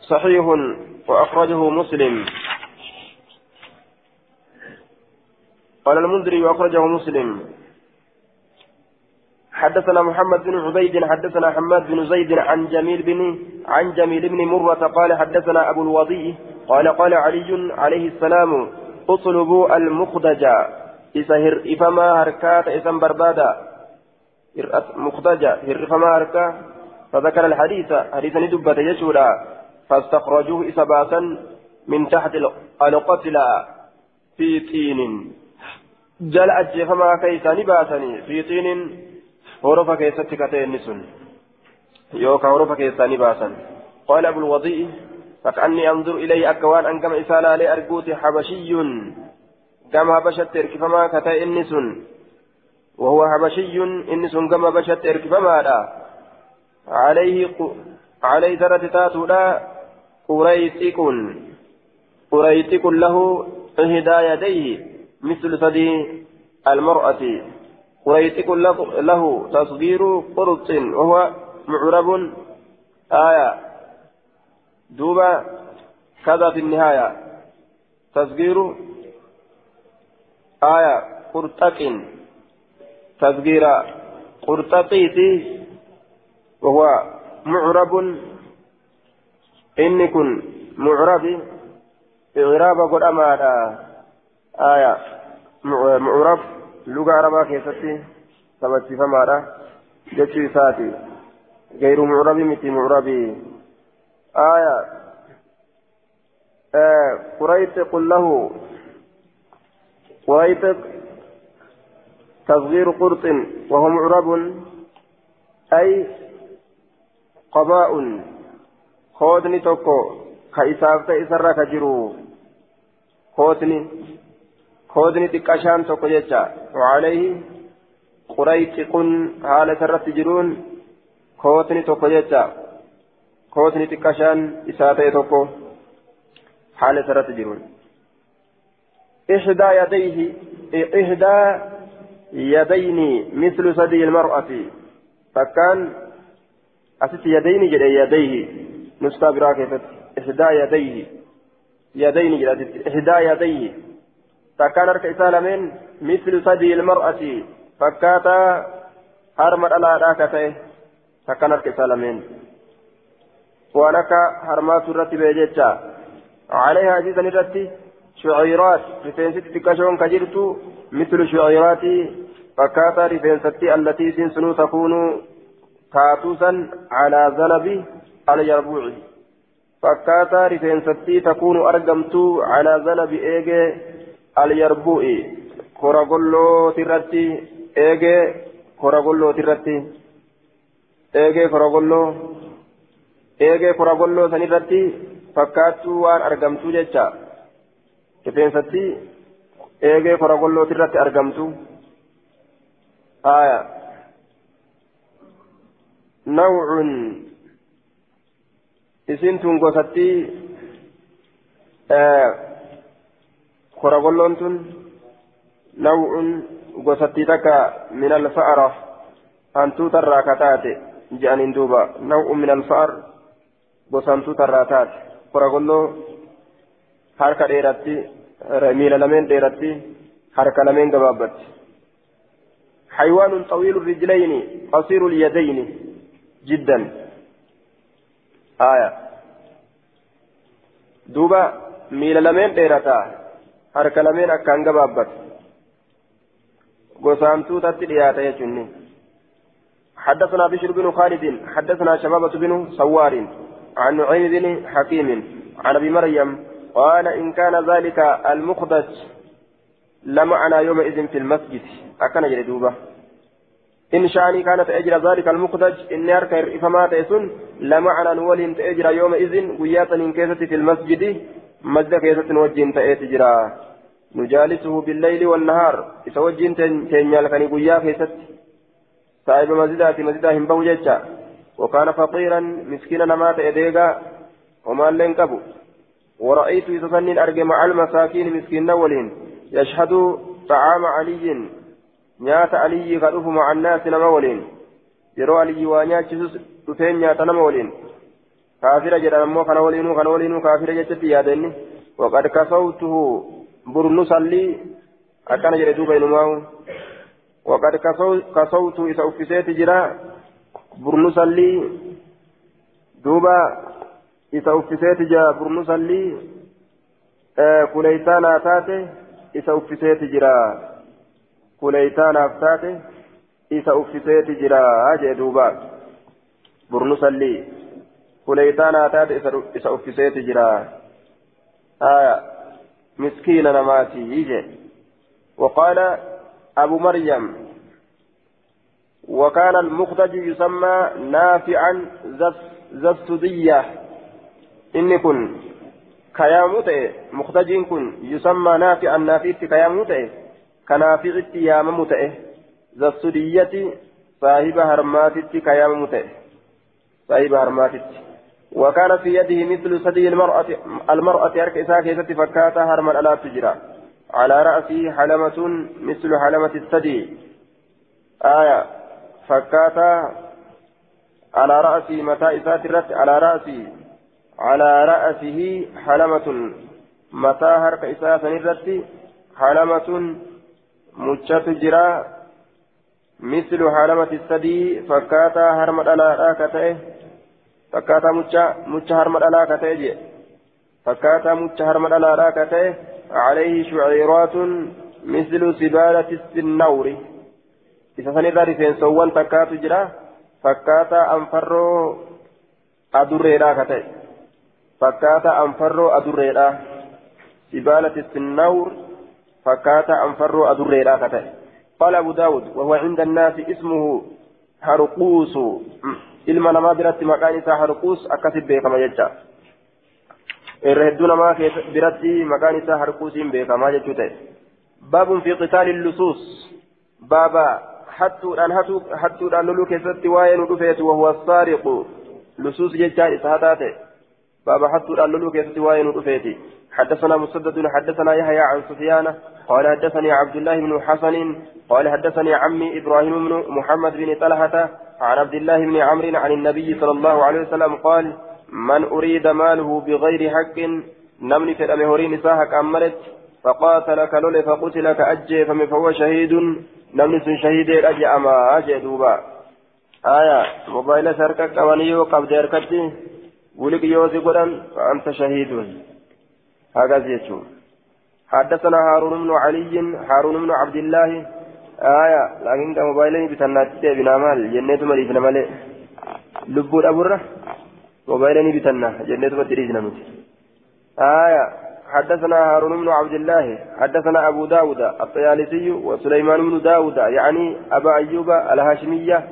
صحيح وأخرجه مسلم. قال المنذري وأخرجه مسلم. حدثنا محمد بن عبيد حدثنا حماد بن زيد عن جميل بن عن جميل بن مرة قال حدثنا أبو الوضيء قال قال علي عليه السلام اطلبوا المخدجة إسهر إفما هركات إسم بربادا مخدجة هر إفما هركا فذكر الحديث حديث ندبة يشورا فاستخرجوه إسباسا من تحت القتلى في طين جل أجفما كيسا نباسني في طين هرف كيسا تكتين سن يوكا هرف كيسا نباسا قال أبو الوضيء فكأني أنظر إليه أكوان أن كما إسالا لي حبشي. كما بشت إركفما كتين سن وهو حبشي إنس كما بشت إركفما لا. عليه عليه ذرة تاتولا قريتك قريتك له إهدى يديه مثل ثدي المرأة. قريتك له تصغير قرط. وهو معرب. آية. دوبا كذا في النهاية. تصغير آية قرطك تصغير قرطقيتي وهو معرب. إني كن معرب. إعراب قد أمانا آية معرب. لغة عربة كيستي. ثبت فمارا جتشي ساتي. غير معرب متي معربي. آية. آه قريت قل له. قريت تصغير قرط وهو معرب. أي قضاء خودني توكو. كإسافة إسرة كجرو خودني خودني تكاشان توكو جيتشا. وعليه قريت قن حال سرت جرون. خودني توكو جيتشا خودني تكاشان إسافة توكو حال سرت جرون إحدى يديه إحدى يدين مثل ثدي المرأة فكان أست يدين جد يديه نسخة براكة إحدى يديه يدين جد إحدى يديه فكان أرك إسالمين مثل ثدي المرأة فكاتا هرمت على راكته فكان أرك إسالمين ولك هرمات الرتب يجتا عليها جيزا نرتي شعيرات. رفينست تكشون كجرت. مثل شعيرات فكاتا رفينستي التي سنسنو تكون كاتوسا على ذنب اليربوع. فكاتا رفينستي تكون أرقمت على ذنب إيجي اليربوع. كوراغولو ترتي إيجي كوراغولو ترتي إيجي كوراغولو إيجي كوراغولو سنرتي fakkaattuu waan argamtuu jecha rifeensatti eegee koragollootii irratti argamtu aya nawcun isintun gosatti koragolloon tun nawcun gosattii takka min alfa'ara hantuutarraa kataate je'aniin duuba nawcun min alfa'ar gosa hantuutarraa taate. Koragolloo harka dheeratti miila lameen dheeratti harka lameen gabaabbatti حيوان طويل الرجلين قصير اليدين جدا آية دوبا ميل لمن ديرتا حرك لمن أكان قبابت قسامتو تتلياتا يجني حدثنا بشر بن خالد حدثنا شبابة بن سوار عن نعيم بن حكيم عن أبي مريم قال إن كان ذلك المخدج لمعنا يومئذ في المسجد. أكن جلدوبة إن شأني كانت أجر ذلك المخدج إن يركر إفما تيسن لمعنا نولين تأجر يومئذ وياتا إن كيست في المسجد مسجد كيست وجين تأجر نجالسه بالليل والنهار إتوجين تنيال كان ويا كيست. صاحب مسجدات مسجدهم بوجيتشا وكان فقيرا مسكينا نمات إديغا وما لين كبو ورأيت يتسنن أرجع مع المساكين مسكين ولين يشهد طعام علي نيات علي غدوف مع الناس نما ولين يرو علي وانيات دفين نيات نما ولين كافر جدا مو كان ولينو كافر جدت يادني وقد كفوته برنسلي أكان جدو بينما وقد كسوت إذا أفسيت جرا برنسلي دوبا إذا أفسيت جرا برنسلي آه كليتانا تاتي إذا أفسيت جرا كليتانا تاتي إذا أفسيت جرا أجي دوبا برنسلي كليتانا تاتي إذا أفسيت جرا آية مسكين نماتي يجي وقال أبو مريم وكان المخرج يسمى نافعا زستدية إن كن كياموت مخرج كن يسمى نافعا نافيت كياموت كنافعت يامموت زستدية صاحب هرماتت كياموت صاحب هرماتت. وكان في يده مثل ثدي المرأة المرأة أرك إساكي فكاتا هرما ألا تجرى. على رأسه حلمة مثل حلمة الثدي آية. فكاتا على رأسه متى إسات الرت على رأسه على رأسه حلمة متى هرك إسات الرت حلمة مجت جرا مثل حلمة الثدي فكاتا هرمت على راكته فكاتا مجت هرمت على راكته فكاتا مجت هرمت على راكته عليه شعيرات مثل سبالة السنور إذا سنرى رفين سوان تكات جرا فكاتا أنفرو أدريرا كتئ فكاتا أنفرو أدريرا سبالة السنور فكاتا أنفرو أدريرا كتئ قال أبو داود وهو عند الناس اسمه هرقوس إلما نما برت مكان هرقوس أكسب بكما يجا biratti maqaan isaa harkuusiin beekamaa jechuu ta'e. Baabun fi qitaali lusuus. Baaba hattuudhaan hattuudhaan loluu keessatti waa'ee nu dhufeetu wahuwa saariqu. Lusuus jechaan isa hataa ta'e baaba hattuudhaan loluu keessatti dhufeeti. حدثنا مسدد حدثنا يحيى عن سفيان قال حدثني عبد الله بن حسن قال حدثني عمي إبراهيم بن محمد بن طلحه عن عبد الله بن عمرو عن النبي صلى الله عليه وسلم قال من أريد ماله بغير حق نمني في الأمهورين إساهك أملت فقاتل كلول فقتل كأجي فهو شهيد نمني سن شهيد أجي أما أجي دوبا آية موبايل سركك أوانيو قبض أركتي ولك يوزي قدن فأنت شهيد هكذا يجون حدثنا هارون بن علي هارون بن عبد الله آية لكن موبايلين بتناتي بنا مال جنة مريف نمالي لبود أبوره موبايلني بتنا جنة مدريجنا نمت آية حدثنا هارون بن عبد الله حدثنا أبو داود الطيالسي وسليمان بن داود يعني أبا أيوب الهاشمية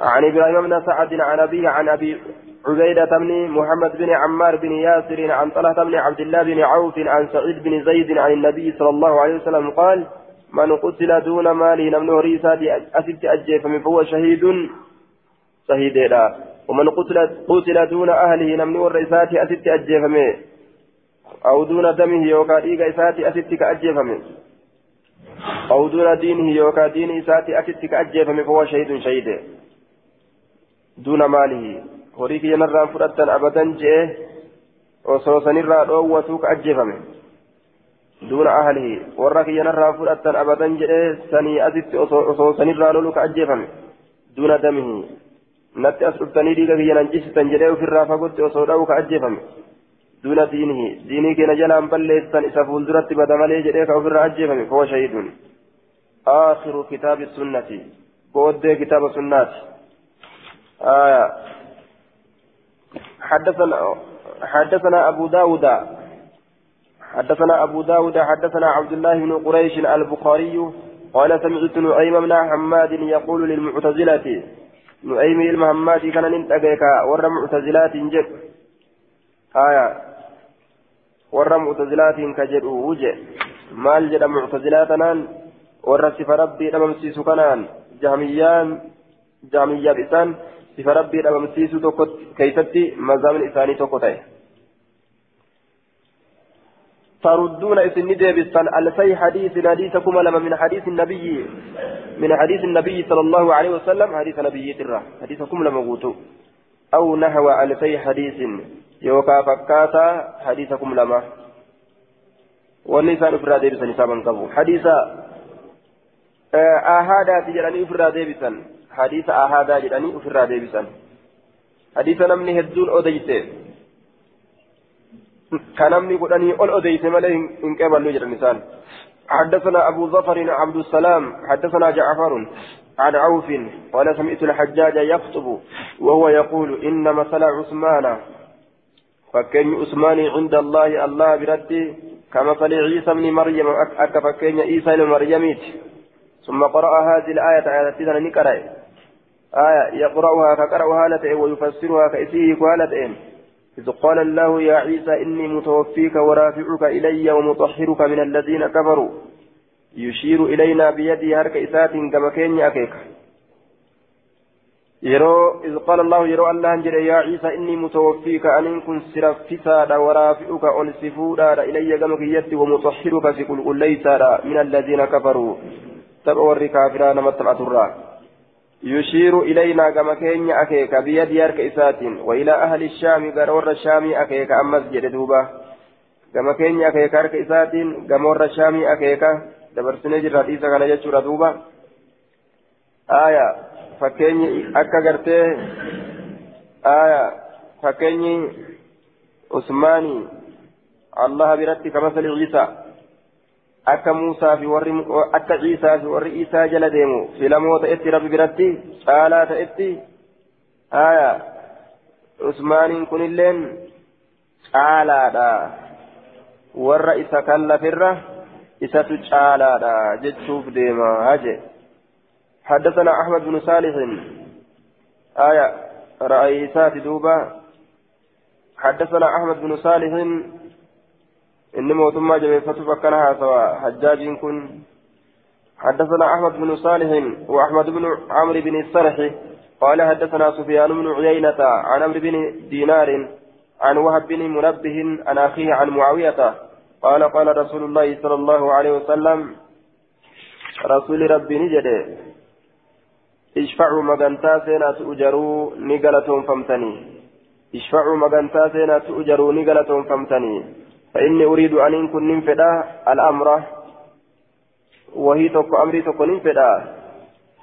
عن إبراهيم بن سعد عن أبيه عن أبي عبيدة بن محمد بن عمار بن ياسر عن طلحة بن عبد الله بن عوف عن سعيد بن زيد عن النبي صلى الله عليه وسلم قال من قتل دون ماله نمنه ريسات أسبت أجيف فهو شهيد. شهيد ومن قتل قتل دون أهله نمني والرئيسات أسد أجيفمه أو دون دمه يوكا ديغا إساتي أسد كأجيفمه أو دون دينه يوكا دين إساتي أسد كأجيفمه فهو شهيد شهيد. دون ماله. هوريك ينرى فرطا أبدا جئه. وصوصا نرى روتوك أجيفمه دون أهله. ورك ينرى فرطا أبدا جئه. سني أسد وصوصا نرى لولوك أجيفمه دون دمه. natti as dhuftanii dhiiga kiyya nan cisitan jedhee ofirraa duuna diinihi. Diinii keenya jalaan balleessan isa fuulduratti bada malee jedhee ka ofirraa ajjeefame fahuwa shahiidun آخر كتاب السنة بود كتاب السنة آية حدثنا حدثنا أبو داود حدثنا أبو داود حدثنا عبد الله بن قريش البخاري قال سمعت نعيم بن حماد يقول للمعتزلة نؤيمي المهماتي كان ننتقيك ورى معتزلات جد آية ورى معتزلات كجد وجه مال جد معتزلاتنا ورى صف ربي نممسيس كنان جهميان جهمية بسان صفة ربي ربمسيسو توكو كيستي مزامن إساني توكو تاي تردون إسن ديبستان ألفي حديث حديثكم لما من حديث النبي من حديث النبي صلى الله عليه وسلم حديث نبي ترى حديثكم لما قوتوا أو نحو ألفي حديث يوكا فكاتا حديثكم لما والنسان أفراد ديبسا نسابا قبو حديث آهادا تجراني أفراد ديبسا حديث آهادا جراني أفراد ديبسا حديث نمني هدون أوديته كنمني قدني أول أديت ملئ إن قبل نجر النسان حدثنا أبو ظفر عبد السلام حدثنا جعفر عن عوف قال سمعت الحجاج يخطب وهو يقول إن مثل عثمان فكين عثمان عند الله الله بردي. كمثل عيسى بن مريم أك فكين عيسى بن ثم قرأ هذه الآية على سيدنا نكرة آية يقرأها فقرأها لتئ ويفسرها كإسيه كوالتئ إذ قال الله يا عيسى إني متوفيك ورافعك إلي ومطهرك من الذين كفروا. يشير إلينا بيدي هرك إسات كما كين أكيك. Yeroo إذ قال الله yeroo الله جل يا عيسى إني متوفيك أن كن سرفسا ورافعك أنسفودا إلي كما كيت ومطهرك سكل ليس من الذين كفروا تبع الركافران متبعة الرّ يشير إلينا كما كين أكيك بيد يارك إسات وإلى أهل الشام قرور الشام أكيك أمس جدوبة كما كين أكيك أرك إسات قمور الشام أكيك دبرسني جرات إسا كان يجور دوبة آية فكين أكا قرتي آية فكين عثماني الله برتي كمثل عيسى akka muusaa fi warri akka ciisaa fi warri isaa jala deemu filamoo ta'etti rabbi biratti caalaa ta'etti haya usmaaniin kunilleen caalaadha warra isa kan lafirra isatu caalaadha jechuuf deema haje حدثنا أحمد بن صالح. آية رأيسات دوبا. حدثنا أحمد بن صالح. إني موتما جبيفة فكنها سوا حجاج كن. حدثنا أحمد بن صالح وأحمد بن عمرو بن السرح قال حدثنا سفيان بن عيينة عن عمرو بن دينار عن وهب بن منبه عن أخيه عن معاوية. قال قال رسول الله صلى الله عليه وسلم رسول ربي نجد. اشفعوا مغنتا سينا تؤجروا نقلتهم فمتني اشفعوا مغنتا سينا تؤجروا نقلتهم فمتني فإني أريد أن يكون ننفدا الأمر. وهي تكو أمري تكو ننفدا.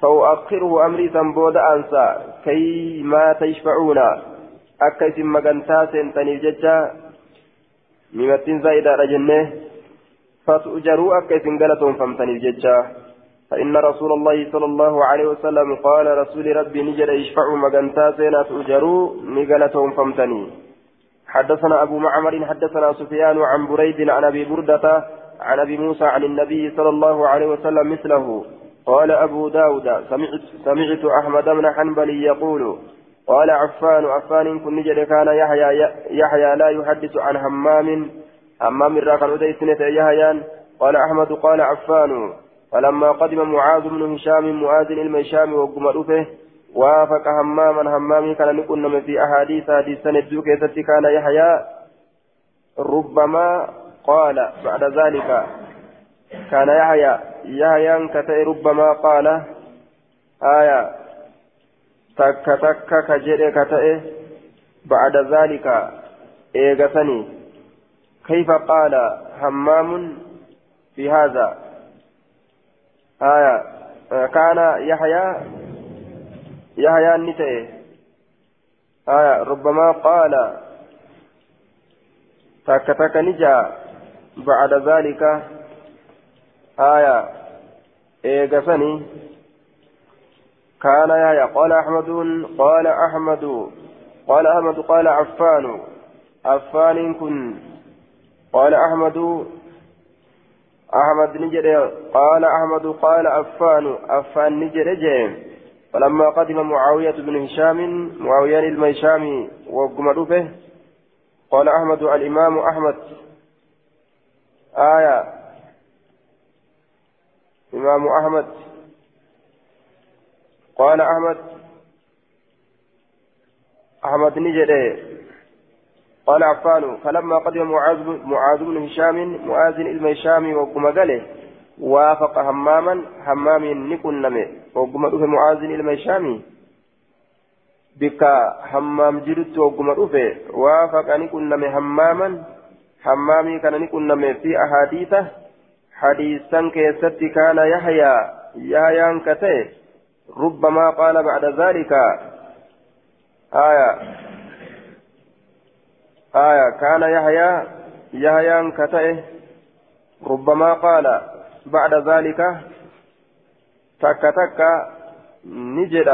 فأؤخره أمري سنبود أنسى. كي ما تشفعون أكيس مغنتا سنتني ججا. ممتن زايدة رجنة. فتؤجروا أكيس غلطهم فامتني ججا. فإن رسول الله صلى الله عليه وسلم قال رسول ربي نجد يشفعوا مغنتا سينا تؤجروا نغلطهم فامتني. حدثنا أبو معمر حدثنا سفيان عن بريد عن أبي بردة عن أبي موسى عن النبي صلى الله عليه وسلم مثله. قال أبو داود سمعت, سمعت أحمد بن حنبل يقول قال عفان عفان كن نجد كان يحيى يحيى لا يحدث عن همام همام الراكن أديسنة يحيى. قال أحمد قال عفان فلما قدم معاذ بن هشام معاذ المشام وقم وافق هماما همامي كان نكون في أحاديث حديثا الدوك كان يحيى. ربما قال بعد ذلك كان يحيى. يحيى كتئ ربما قال آية تك تك كجري كتئ بعد ذلك إيغسني كيف قال همام في هذا؟ آية كان يحيى يحيى النتئ آية ربما قال تك تك نجا بعد ذلك. آية إيقسني كان يا قال أحمد قال أحمد قال أحمد قال عفان. عفان كن. قال أحمد أحمد نجد قال أحمد قال عفان عفان نجد جيم. فلما قدم معاوية بن هشام معاوية الميشامي وقم به قال أحمد الإمام أحمد. آية. إمام أحمد. قال أحمد أحمد نجد قال عفان فلما قدم معاذ بن هشام معاذ بن هشام وقم وافق هماما همام نكن نمي وقم معاذ بن هشام. بك همام جرت وقم وافق نكن نمي هماما همامي كان نكن نمي في أحاديثه حديثا كيست كان يحيى يحيى كتئ ربما قال بعد ذلك. آية. آية كان يحيى يحيى كتئه ربما قال بعد ذلك تك تك نجد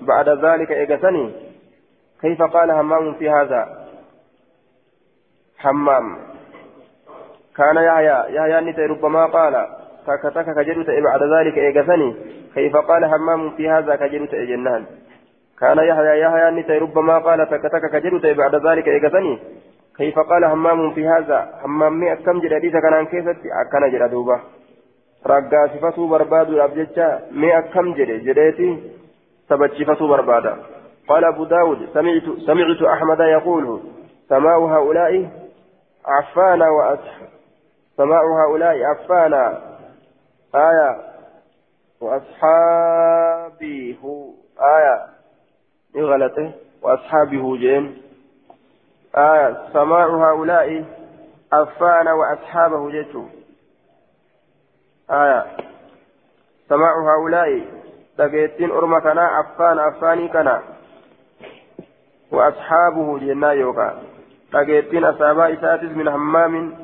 بعد ذلك إجتني كيف قال همام في هذا؟ حمام. كان يحيى يحيى نتي ربما قال تك تك كجدت بعد ذلك إجتني كيف قال همام في هذا كجدت جنان؟ كان يحيى يحيى نتي ربما قال تكتك كجرت بعد ذلك إيقظني. كيف قال همام في هذا؟ همام مئة كم جرى كان كيفت؟ أكنا جرى دوبا رقا صفته برباد الأبججة مئة كم جرى جريتي تبجفته بربادا. قال أبو داود سمعت سمعت أحمد يقول سماء هؤلاء عفانا وأصح سماء هؤلاء عفانا. آية. وأصحابي هو آية. غلطه وأصحابه جين آية سماع هؤلاء أفان وأصحابه جيتو. آية سماع هؤلاء تقيتين أرمى كنا أفان أفاني كنا. وأصحابه جنا يوكا. تقيتين أصحابا إساتس من همام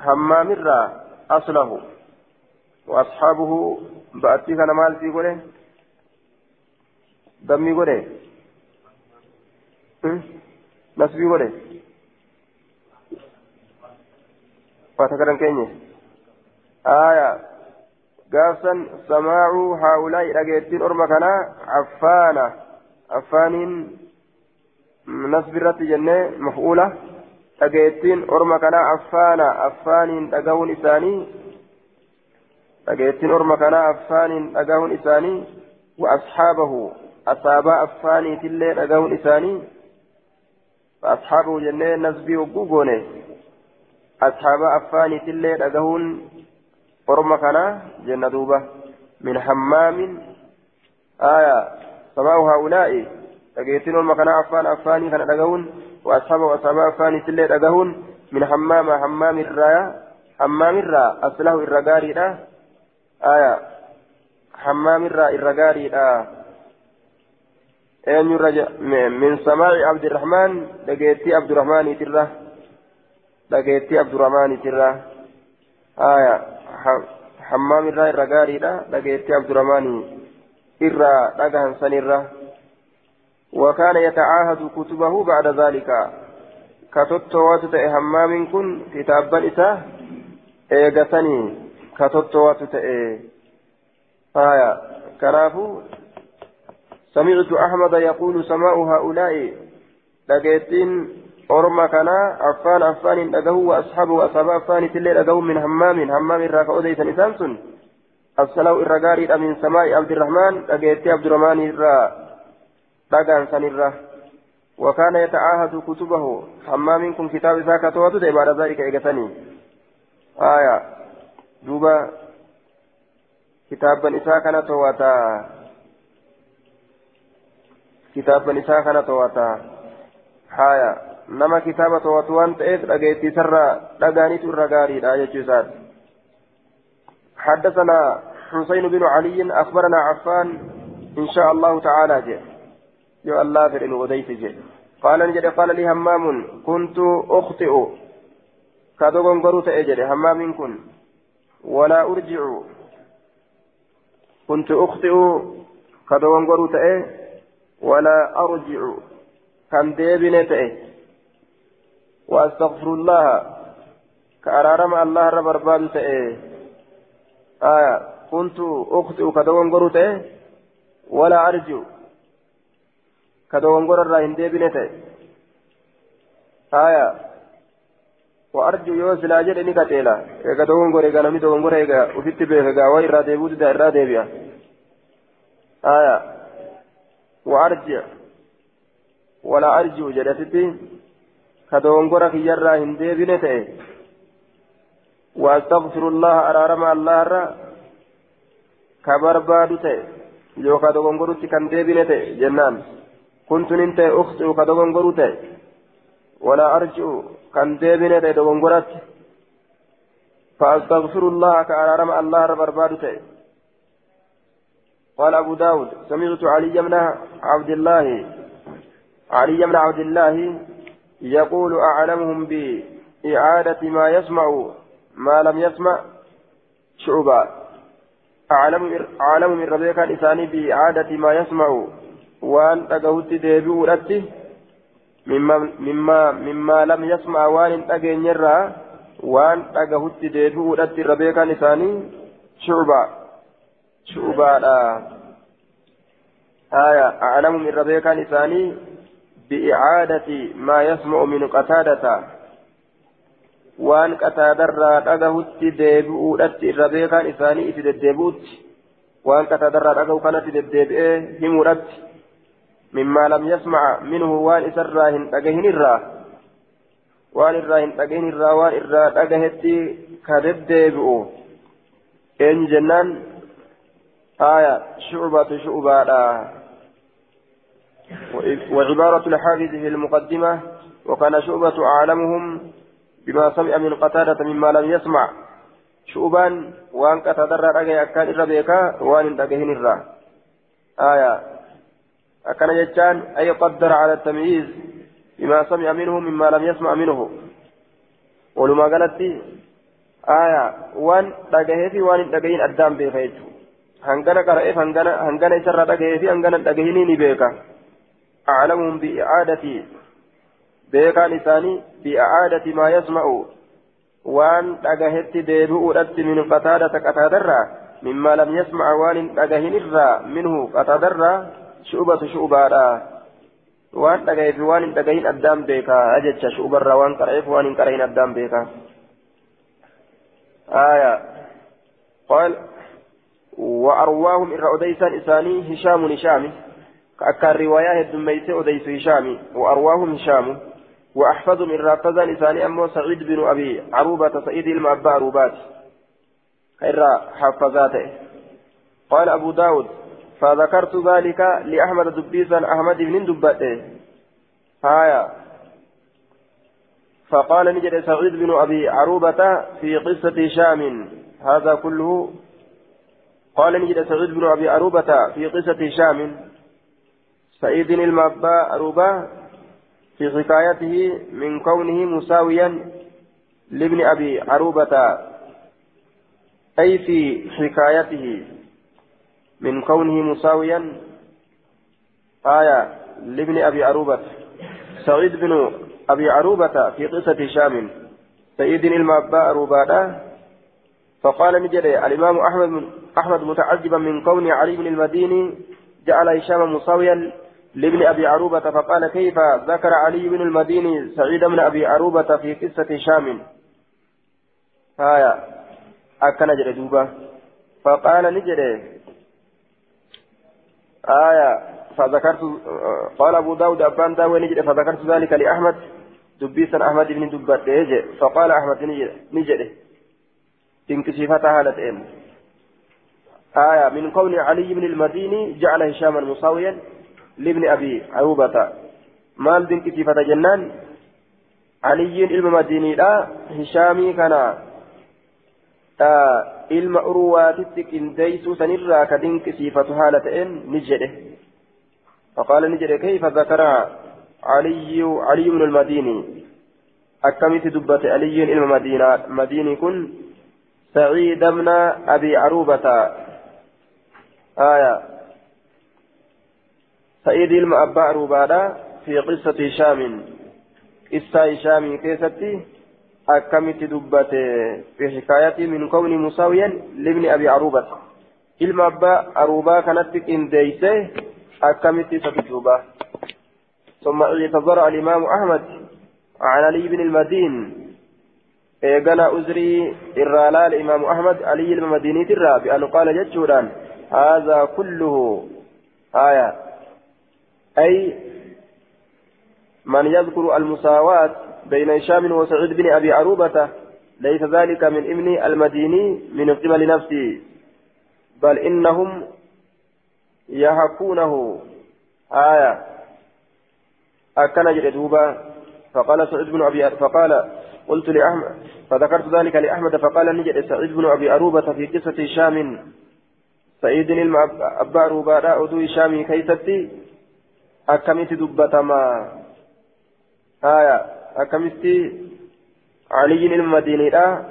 همام الرا أصله. وأصحابه بأتي كان مال في قوله دمي قوله keenye aya gaafsan samaacuu haa'ulaa'i dhageettiin orma kanaa affaana affaaniin nasbi irratti jennee maf'uula dhageettiin orma kanaa affaana affaaniin dhagahuun isaanii dhageettiin orma kanaa affaaniin dhagahuun isaanii wa asxaabahu asaabaa affaaniitillee dhagahuun isaanii فأصحابه جنة نسبي وقوقوني أصحاب أفاني تلي لقهون أرمى كان جنة دوبة. من حمام. آية. سماء هؤلاء. لقيتين أرمى كان أفان أفاني كان لقهون وأصحاب وأصحاب أفاني تلي لقهون من حمام. حمام الراية حمام الرا. أصله الرقاري آية. حمام الرا الرقاري أين يرجع من سماع عبد الرحمن لقيتي عبد الرحمن ترى لقيتي عبد الرحمن ترى آية حمام الرا الرقاري لا لقيتي عبد الرحمن إرى لقهن سنرة وكان يتعاهد كتبه بعد ذلك كتبت تأي حمام كن كتابا إساه إيغسني كتبت تأي آية كنافو سمعت أحمد يقول سماء هؤلاء لقيتين أرمى كنا عفان عفان لقه وأصحابه وأصحاب عفان تلي لقه من همام همام الراك أوديت نسانسون السلام الرقاري من سماء عبد الرحمن لقيت عبد الرحمن الرا لقان سنرا وكان يتعاهد كتبه. همام كن كتاب ذاك تواتد بعد ذلك إيقتني. آية. دوبا. كتابا إساء كان تواتا. Kana to'ata haya nama kitaaba to'atu waan ta'eef dhageettii sarraa dhagaanitu irra gaariidha jechuu isaati حدثنا حسين بن علي أخبرنا عفان إن شاء الله تعالى جاء يا الله فرن وديت جاء قال نجد قال لي همام كنت أخطئ. كادوغن قروت أجري همام كن. ولا أرجع. كنت أخطئ. كادوغن قروت أجري ولا أرجع. كان ديبنته وأستغفر الله. كأرارم الله رب ربان آية. كنت أخطئ كدوان قرته ولا أرجع. كدوان قرر راهن ديبنته آية. وأرجو يوز لا جل إني كتيلا كدوان قرر إيقا نمي دوان قرر إيقا وفيت بيه إيقا وإرا ديبود دا إرا ديبيا. آية. وأرجع. ولا أرجع جلستي كدونغورا في يرى هندي وأستغفر الله أرارم الله را. كبرباد تي يوكا دونغورو كان دي بنته. جنان. كنت ننت أخطئ كدونغورو تي ولا أرجع كان دي دونغورات فأستغفر الله كأرارم الله را برباد تي قال أبو داود سمعت علي بن عبد الله علي بن عبد الله يقول أعلمهم بإعادة ما يسمع ما لم يسمع شعبا أعلم أعلم من ربيك الإنسان بإعادة ما يسمع وأن تقوت ديبي ولدته مما مما مما لم يسمع وان تجين يرى وان تجهت ديبي ولدت ربيك الإنسان شعبا شعبا آية أعلم من ربيك لساني بإعادة ما يسمع من قتادة. وأن قتادة رادته ديبؤت ربيك لساني إتدبؤت وأن قتادة رادته كانت تدبئه همرت مما لم يسمع منه وأن إسراهن أجهن الراه waan irraa hin dhagahin irraa waan irraa dhagahetti ka deddeebi'u eenyu آية شعبة شعبة. وعبارة الحافظ في المقدمة وكان شعبة أعلمهم بما سمع من قتادة مما لم يسمع. شعبان وان كتدرى رجع كان الربيكا وان رجعين الرا. آية أكن يجان أي قدر على التمييز بما سمع منه مما لم يسمع منه. ولما قالت آية رجعه في وان رجعين أدام بيفيته hangana qara'eef hangana hangana isarraa dhagahee fi hangana dhagahini ni beeka aclamuhum bi'icaadati beekaan isaanii bi'icaadati maa yasma'u waan dhagahetti deebi'uudhatti min qataadata qataadarraa mimmaa lam yasmaca waan hin dhagahinirraa minhu qataadarraa shu'ubatu shu'ubaadha waan dhagaheef waan hin dhagahin addaan beeka jecha shu'ubarraa waan qara'eef waan hin qarahin addaan beeka آية قال وأرواهم إر أديسان إساني هشام هشام. كأكا الرواية الدميت أديس هشام. وأرواهم هشام. وأحفظهم إر أفزان إساني أمو سعيد بن أبي عروبة سعيد المأبى عروبات. إر حفظاته قال أبو داود فذكرت ذلك لأحمد دبيسا أحمد بن دبته. هايا. فقال نجد سعيد بن أبي عروبة في قصة هشام. هذا كله قال نجد سعيد بن أبي أروبة في قصة هشام. سعيد المبا أروبة في حكايته من كونه مساويا لابن أبي عروبة أي في حكايته من كونه مساويا. آية لابن أبي عروبة سعيد بن أبي عروبة في قصة هشام. سعيد المبا أروبة. فقال نجد الإمام أحمد أحمد متعجبا من كون علي بن المديني جعل هشام مساويا لابن أبي عروبة فقال كيف ذكر علي بن المديني سعيد بن أبي عروبة في قصة هشام؟ هايا أكن جردوبة فقال نجد آية. فذكرت قال أبو داود أبان داوي نجد فذكرت ذلك لأحمد دبيسا أحمد بن دبات فقال أحمد تنكشفتها هالتين آية؟ من كون علي بن المديني جعل هشاما مساويا لابن أبي عروبة مال تنكشفة جنان؟ علي المديني لا هشامي كان آه ilma urwaatitti qindeeysuu sanirraa ka dinqisiifatu haala ta'een ni jedhe فقال نجد كيف ذكر علي علي بن المديني؟ أكمت دبت علي المدينة مديني كن سعيد بن أبي عروبة. آية. سعيد بن أبا عروبة في قصة هشام. قصة هشام كيستي أكمت دبت في حكاية من كون مساويا لابن أبي عروبة. ilma abbaa aruubaa kanatti qindeeyse akkamitti ستجوبا ثم اعتذر الإمام أحمد عن علي بن المدين. إيقنا أزري إرى الإمام أحمد علي المديني ترى بأن قال جتشوران هذا كله آية أي من يذكر المساواة بين هشام وسعيد بن أبي عروبة ليس ذلك من ابن المديني من قبل نفسه بل إنهم يحكونه آية أكن جدوبا فقال سعيد بن أبي فقال قلت لأحمد فذكرت ذلك لأحمد فقال نجد سعيد بن أبي أروبة في قصة هشام. سعيد أبا أروبة لا أدو هشام كيستي أكمت دبتما آية أكمت علي المدينة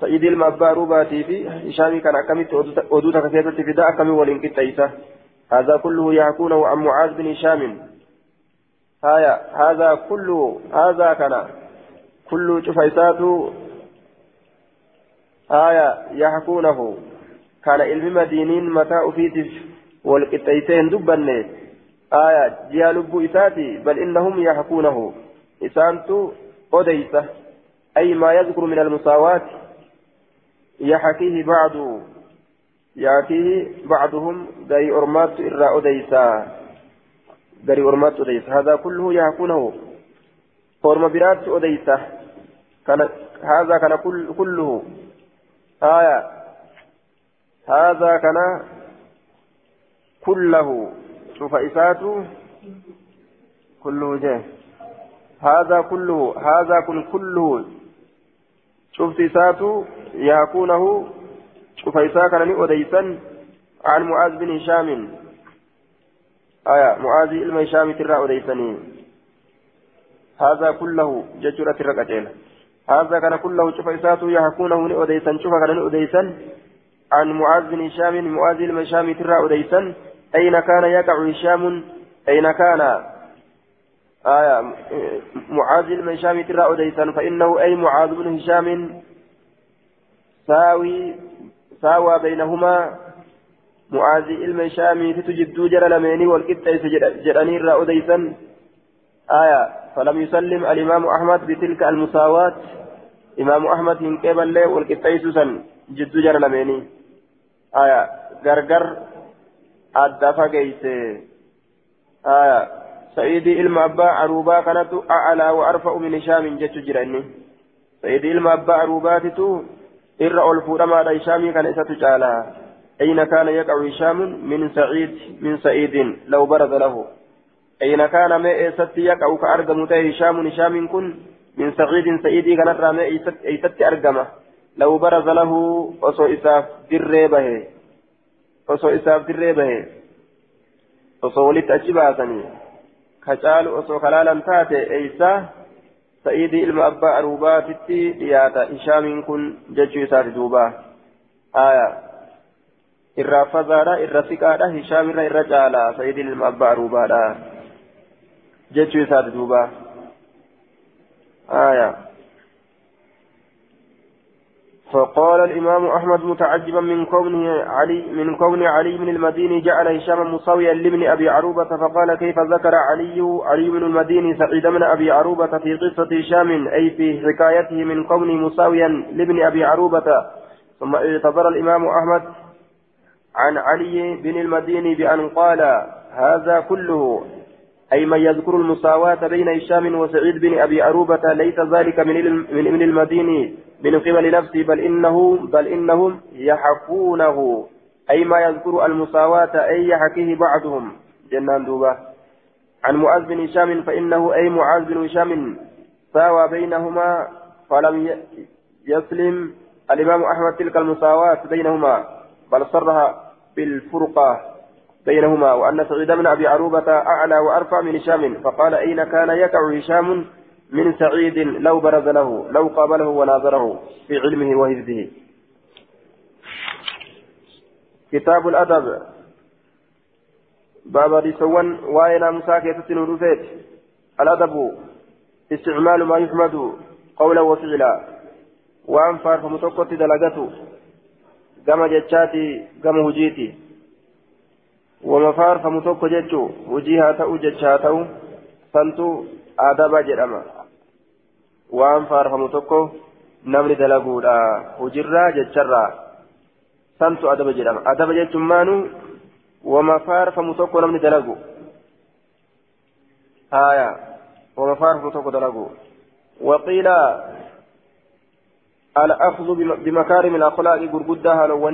سعيد أبا أروبة في هشام كان أكمت أدوتك كيستي فدا أكمي ولنكت هذا كله يحكونه عن معاذ بن هشام. آية هذا كله هذا كان. كل شفيسات آية يحكونه. كان علم مدينين متى أفيتف والقطيتين دبن آية جيا لب إساتي بل إنهم يحكونه. إسانت أديسة أي ما يذكر من المساواة. يحكيه بعض يحكيه بعضهم داي أرمات إرى أديسة. داي أرمات أديسة. هذا كله يحكونه. فورما برات أديسة كان هذا كان كل كله. آية. هذا كان كله. شوف إساته كله جه هذا كله. هذا كن كله. شفت إساته يكونه شوف إساء كان أديسا عن معاذ بن هشام. آية. معاذ إلما هشام ترى أديسني هذا كله ججرة الرقتين. هذا كان كله شوف إساته يحكونه أديسا شوف كان أديسا عن معاذ بن هشام معاذ بن هشام ترى أديسا أين كان يقع هشام؟ أين كان؟ آية معاذ بن هشام ترى أديسا فإنه أي معاذ بن هشام ساوي ساوى بينهما. معاذ بن هشام تجدو جرى لميني والقطة جراني را أديسا آية فلم يسلم الإمام أحمد بتلك المساواة. إمام أحمد من قبل والقطة سن جدو جرى لميني. آية غرغر أدى فقيسه آية سيدي إلما أبا عروبا كانت أعلى وأرفع من هشام جت جراني. سيدي إلما أبا عروباتتو إر ألفو ما هشام كان إسات جالا. أين كان يقع هشام من سعيد من سعيد؟ لو برز له. أين كان ما إسات يقع كأرقم هشام هشام كن من سعيد سعيد كانت رامي إسات أرقمه لو برز له أصو إساف دري به. أصو إساف دري به. أصو ولت أجباسني. كجال أصو خلالا تاتي إيسا. سيدي إلما أبا أروباتي دياتا هشام كن ججو إساف دوبا. آية. irraa fazaadha irra siqaadha hishaam irra irra caala sayyidin ilma abbaa aruubaadha jechuu isaati duuba aya فقال الإمام أحمد متعجبا من كونه علي من كون علي من المديني جعل هشام مساويا لابن أبي عروبة فقال كيف ذكر علي علي من المديني سعيد من أبي عروبة في قصة هشام أي في حكايته من كونه مساويا لابن أبي عروبة. ثم اعتبر الإمام أحمد عن علي بن المديني بأن قال هذا كله. أي من يذكر المساواة بين هشام وسعيد بن أبي عروبة ليس ذلك من من ابن المديني من قبل نفسه بل إنه بل إنهم يحكونه أي ما يذكر المساواة أي يحكيه بعضهم. جنان دوبة. عن معاذ بن هشام فإنه أي معاذ بن هشام ساوى بينهما فلم يسلم. الإمام أحمد تلك المساواة بينهما بل صرها بالفرقة. بينهما وأن سعيد بن أبي عروبة أعلى وأرفع من هشام فقال أين كان يقع هشام من سعيد لو برز له لو قابله وناظره في علمه وحفظه. كتاب الأدب. باب رسوان وين مساكة تنورفت الأدب. استعمال ما يحمد قولا وفعلا. وأن فارف متوقت دلقته. كما جتشاتي كما هجيتي. وما فارف متوقت جتشو وجيها تأو سنتو adaba jedhama waan faarfamu tokko namni dalaguudha hujirraa jecharraa santu adaba jedhama adaba jechuun maanu wama faarfamu tokko namni dalagu haya ومفارق تقدرقوا وقيل الأخذ بمكارم الأخلاق قرقدها لو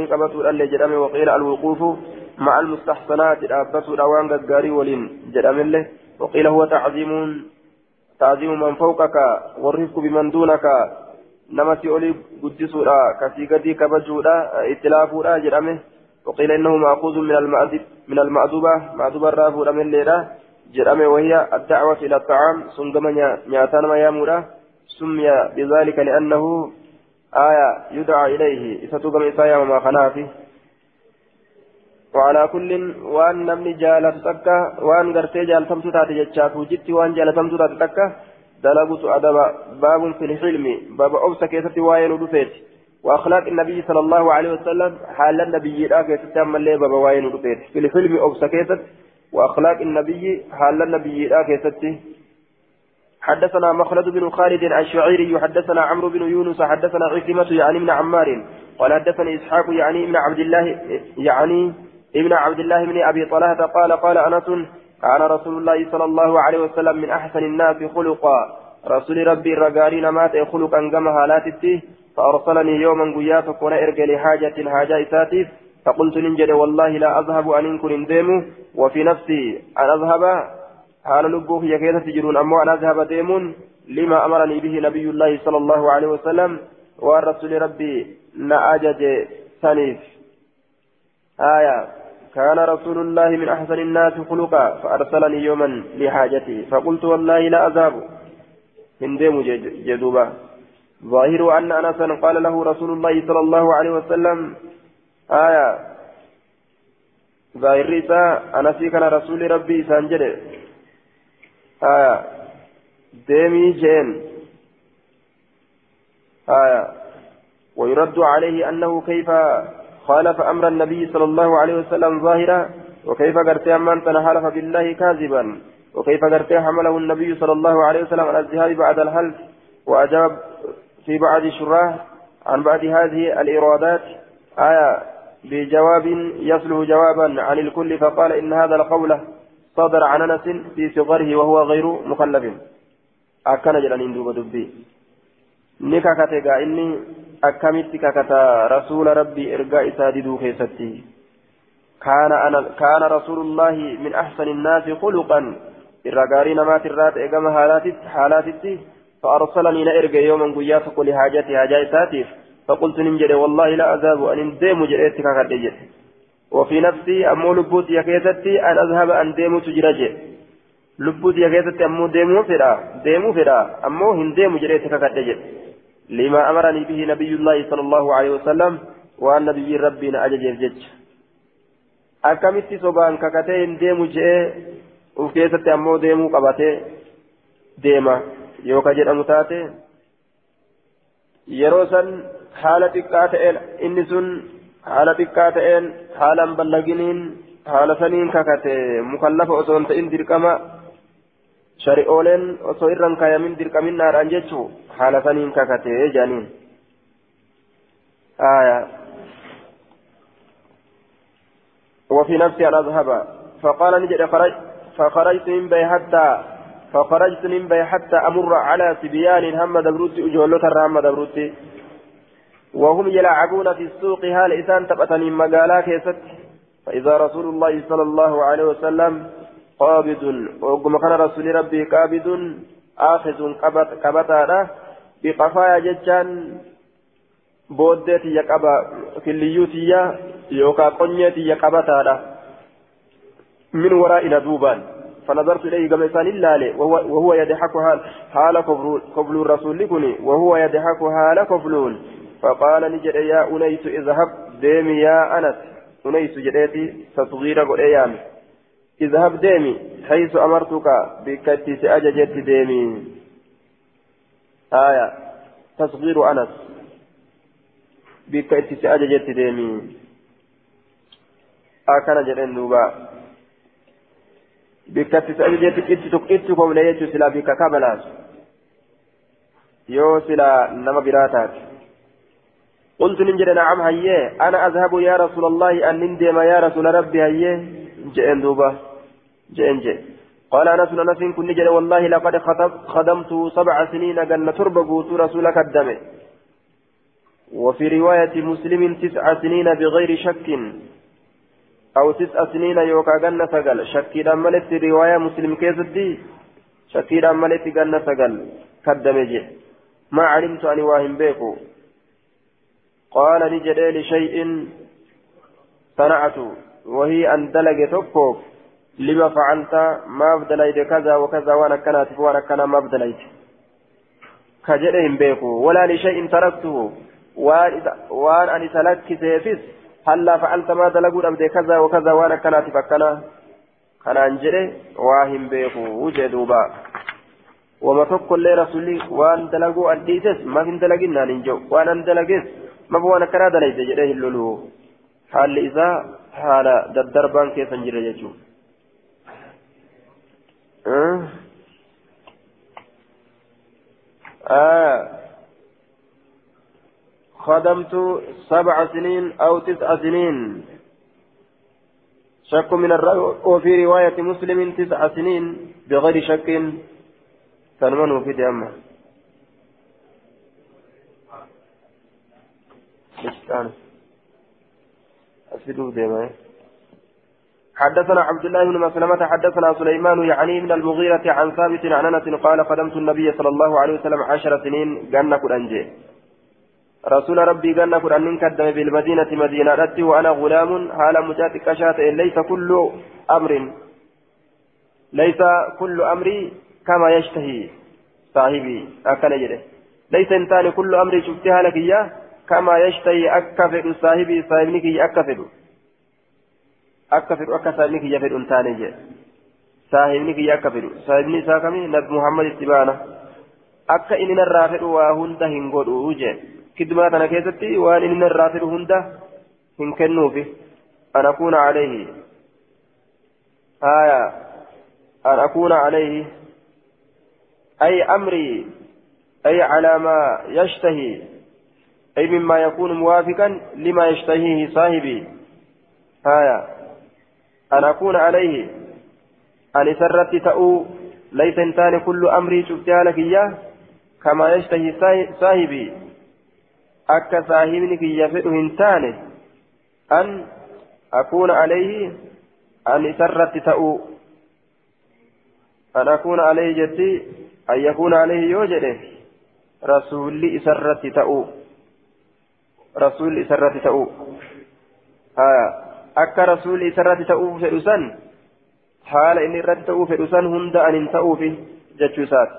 اللي جرمي وقيل الوقوف مع المستحسنات الأبتوا الأوان قاري ولين جرمي الله وقيل هو تعظيم تعظيم من فوقك والرفق بمن دونك. نمتي أولي قدسودا كسي قدي كبجودا اتلافودا جرمه وقيل إنه مأخوذ من المأدب من المأدوبة مأدوبة الرافودا من ليلة. جرمه وهي الدعوة إلى الطعام سنقم نياتان ما يامودا سمي بذلك لأنه آية يدعى إليه إستوقم إسايا وما خنافه وعلى كل وان نمني جالت تكا وان غرتي جالتمت تاتي جتشات وجدت وان جالتمت تاتي تكا دلبت أدب باب في الحلم باب أوسى كيست واين ودفيت وأخلاق النبي صلى الله عليه وسلم حال النبي لا كيست اللي باب واين ودفيت في الحلم أوسى كيست وأخلاق النبي حال النبي لا كيست حدثنا مخلد بن خالد الشعيري حدثنا عمرو بن يونس حدثنا عكرمة يعني من عمار قال حدثني إسحاق يعني من عبد الله يعني ابن عبد الله بن أبي طلحة قال قال أنس كان رسول الله صلى الله عليه وسلم من أحسن الناس خلقا. رسول ربي رقارين مات خلقا كما هالاتي فأرسلني يوما قياتك ولا إرجع لحاجة حاجة إساتيف فقلت ننجد والله لا أذهب أن إنكن ديمو وفي نفسي أن أذهب. حال لبوه يكيد تجرون أمو أن أذهب ديمون لما أمرني به نبي الله صلى الله عليه وسلم. والرسول ربي نأجج سنيف. آية. كان رسول الله من أحسن الناس خلقا فأرسلني يوما لحاجتي. فقلت والله لا أذهب. من ديم جدوبا ظاهر أن أنسا قال له رسول الله صلى الله عليه وسلم آية. ظاهر ريسا أنسي كان رسول ربي سانجد آية. ديمي جين. آية. ويرد عليه أنه كيف خالف أمر النبي صلى الله عليه وسلم ظاهرا وكيف قرت أمان حلف بالله كاذبا وكيف قرت حمله النبي صلى الله عليه وسلم على الذهاب بعد الحلف وأجاب في بعض شراه عن بعض هذه الإرادات آية بجواب يصلح جوابا عن الكل فقال إن هذا القول صدر عن أنس في صغره وهو غير مخلف. أكن جلان دوب دبي. نكاكتك إني akkamitti kakata? Rasuula rabbii ergaa isaa diduu keessatti. رسول الله من أحسن الناس خلقا الرجاري نمات الرات إجمع حالاتي حالاتي فأرسلني لإرجع يوما قياسك لحاجتي حاجات ساتيف فقلت نمجد والله لا أذهب أن اندم جريتك كدجت وفي نفسي أمو لبوت يكيستي أن أذهب أن ديمو تجرجي لبوت يكيستي أمو ديمو فرا ديمو فرا أمو هنديمو جريتك كدجت لما أمرني به نبي الله صلى الله عليه وسلم وأن نبي ربنا أجج الجج sobaan kakatee hin deemu je'ee uf keessatti ammoo deemuu qabatee deema yoo ka jedhamu taate yeroo san haala xiqqaa ta'een inni sun haala xiqqaa ta'een haalan ballaginiin haala saniin kakate mukallafa osoo hin ta'in dirqama shari'ooleen osoo irraan kaayamin dirqaminnaadhaan jechuu haala saniin kakatee jaaniin آية وفي نفسي أن أذهب فقال نجد خرج فخرجت من بي حتى فخرجت من بي حتى أمر على سبيان هم دبروتي أجولة الرام دبروتي وهم يلعبون في السوق هال إسان تبأتني مقالا كيست فإذا رسول الله صلى الله عليه وسلم قابض. وقم كان رسول ربي قابض. آخذ قبطا بقفايا جتان بودتي يقبا كليوتيا يوكا قنيتي يقبطا من ورائنا دوبان. فنظرت إليه كما إنسان الله وهو, وهو يضحك حال قبل الرسول لكني. وهو يضحك حال قبلون فقال نجد يا أنيس اذهب. ديمي يا أنس. أنيس جديتي تصغير قل اذهب ديمي حيث أمرتك بكتي أججت ديمي. آية تصغير أنس. بكتي أججت ديمي. أكن جدين دوبا. بكتي أججت إتتك إتكم ليجو سلا بك كابلاس. يو سلا نما براتات. قلت ننجد نعم هيه أنا أذهب يا رسول الله أن نندم يا رسول ربي هيه جئن دوبا. جئن جئ قال أنس أنس كن نجد والله لقد خدمت سبع سنين قال تربة رسولك الدم. وفي رواية مسلم تسع سنين بغير شك. أو تسع سنين يوكا قال سقل شكي ملت رواية مسلم كيستي شكي ملت قال سقل كدم ما علمت أن واهم بيكو. قال نجد لشيء صنعت وهي أن دلق تكوف لما فعلت ما بدليت كذا وكذا وأنا كانت وأنا كان ما بدليت كجدهم بيكو. ولا لشيء تركته. وان أن سلك سيفس. هلا فعلت ما دلقوا أبدي كذا وكذا وأنا كانت فكنا كان أنجري واهم بيكو. وجدوبا وما تقول لي. رسولي وان دلقوا أديسس ما في دلقنا ننجو وأنا دلقس. ما بوانا كنا دليت جده اللولو حال إذا حال ددربان كيف انجري؟ آه خدمت سبع سنين أو تسع سنين. شك من الرأي وفي رواية مسلم تسع سنين بغير شك تنمنه في دمه. أسفدوا دمه حدثنا عبد الله بن مسلمة حدثنا سليمان يعني من المغيرة عن ثابت عن أنس قال قدمت النبي صلى الله عليه وسلم عشر سنين جنة كرنجي رسول ربي جنة كرنين كدم بالمدينة مدينة رتي وأنا غلام حال مجاتك شات ليس كل أمر ليس كل أمري كما يشتهي صاحبي أكل ليس انتان كل أمري شفتها لك إياه كما يشتهي أكفر صاحبي صاحبني أكفر akka fedhu akka saahibni kiyya fedhu hin taane jedhe saahibni kiyya akka fedhu saahibni isaa kami nabi muhammad itti baana akka inni narraa fedhu waa hunda hin godhu jedhe kidmaa tana keessatti waan inni narraa fedhu hunda hin kennuufi an akuuna alayhi haya an akuuna alayhi أي أمري أي على ما يشتهي أي مما يكون موافقا لما يشتهيه صاحبي هايا أن أكون عليه. أن سرت تأو. ليس انتان كل أمري شفتها لك إياه. كما يشتهي صاحبي. أكا صاحبني كي يفئه انتان أن أكون عليه. أن سرت تأو. أن أكون عليه جدي. أن يكون عليه يوجده رسولي سرت تأو. رسولي سرت تأو. آه. Akka rasuulli isarratti ta'uu fedhu san haala inni irratti ta'uu fedhu san hunda an hin ta'uufi jechuu isaati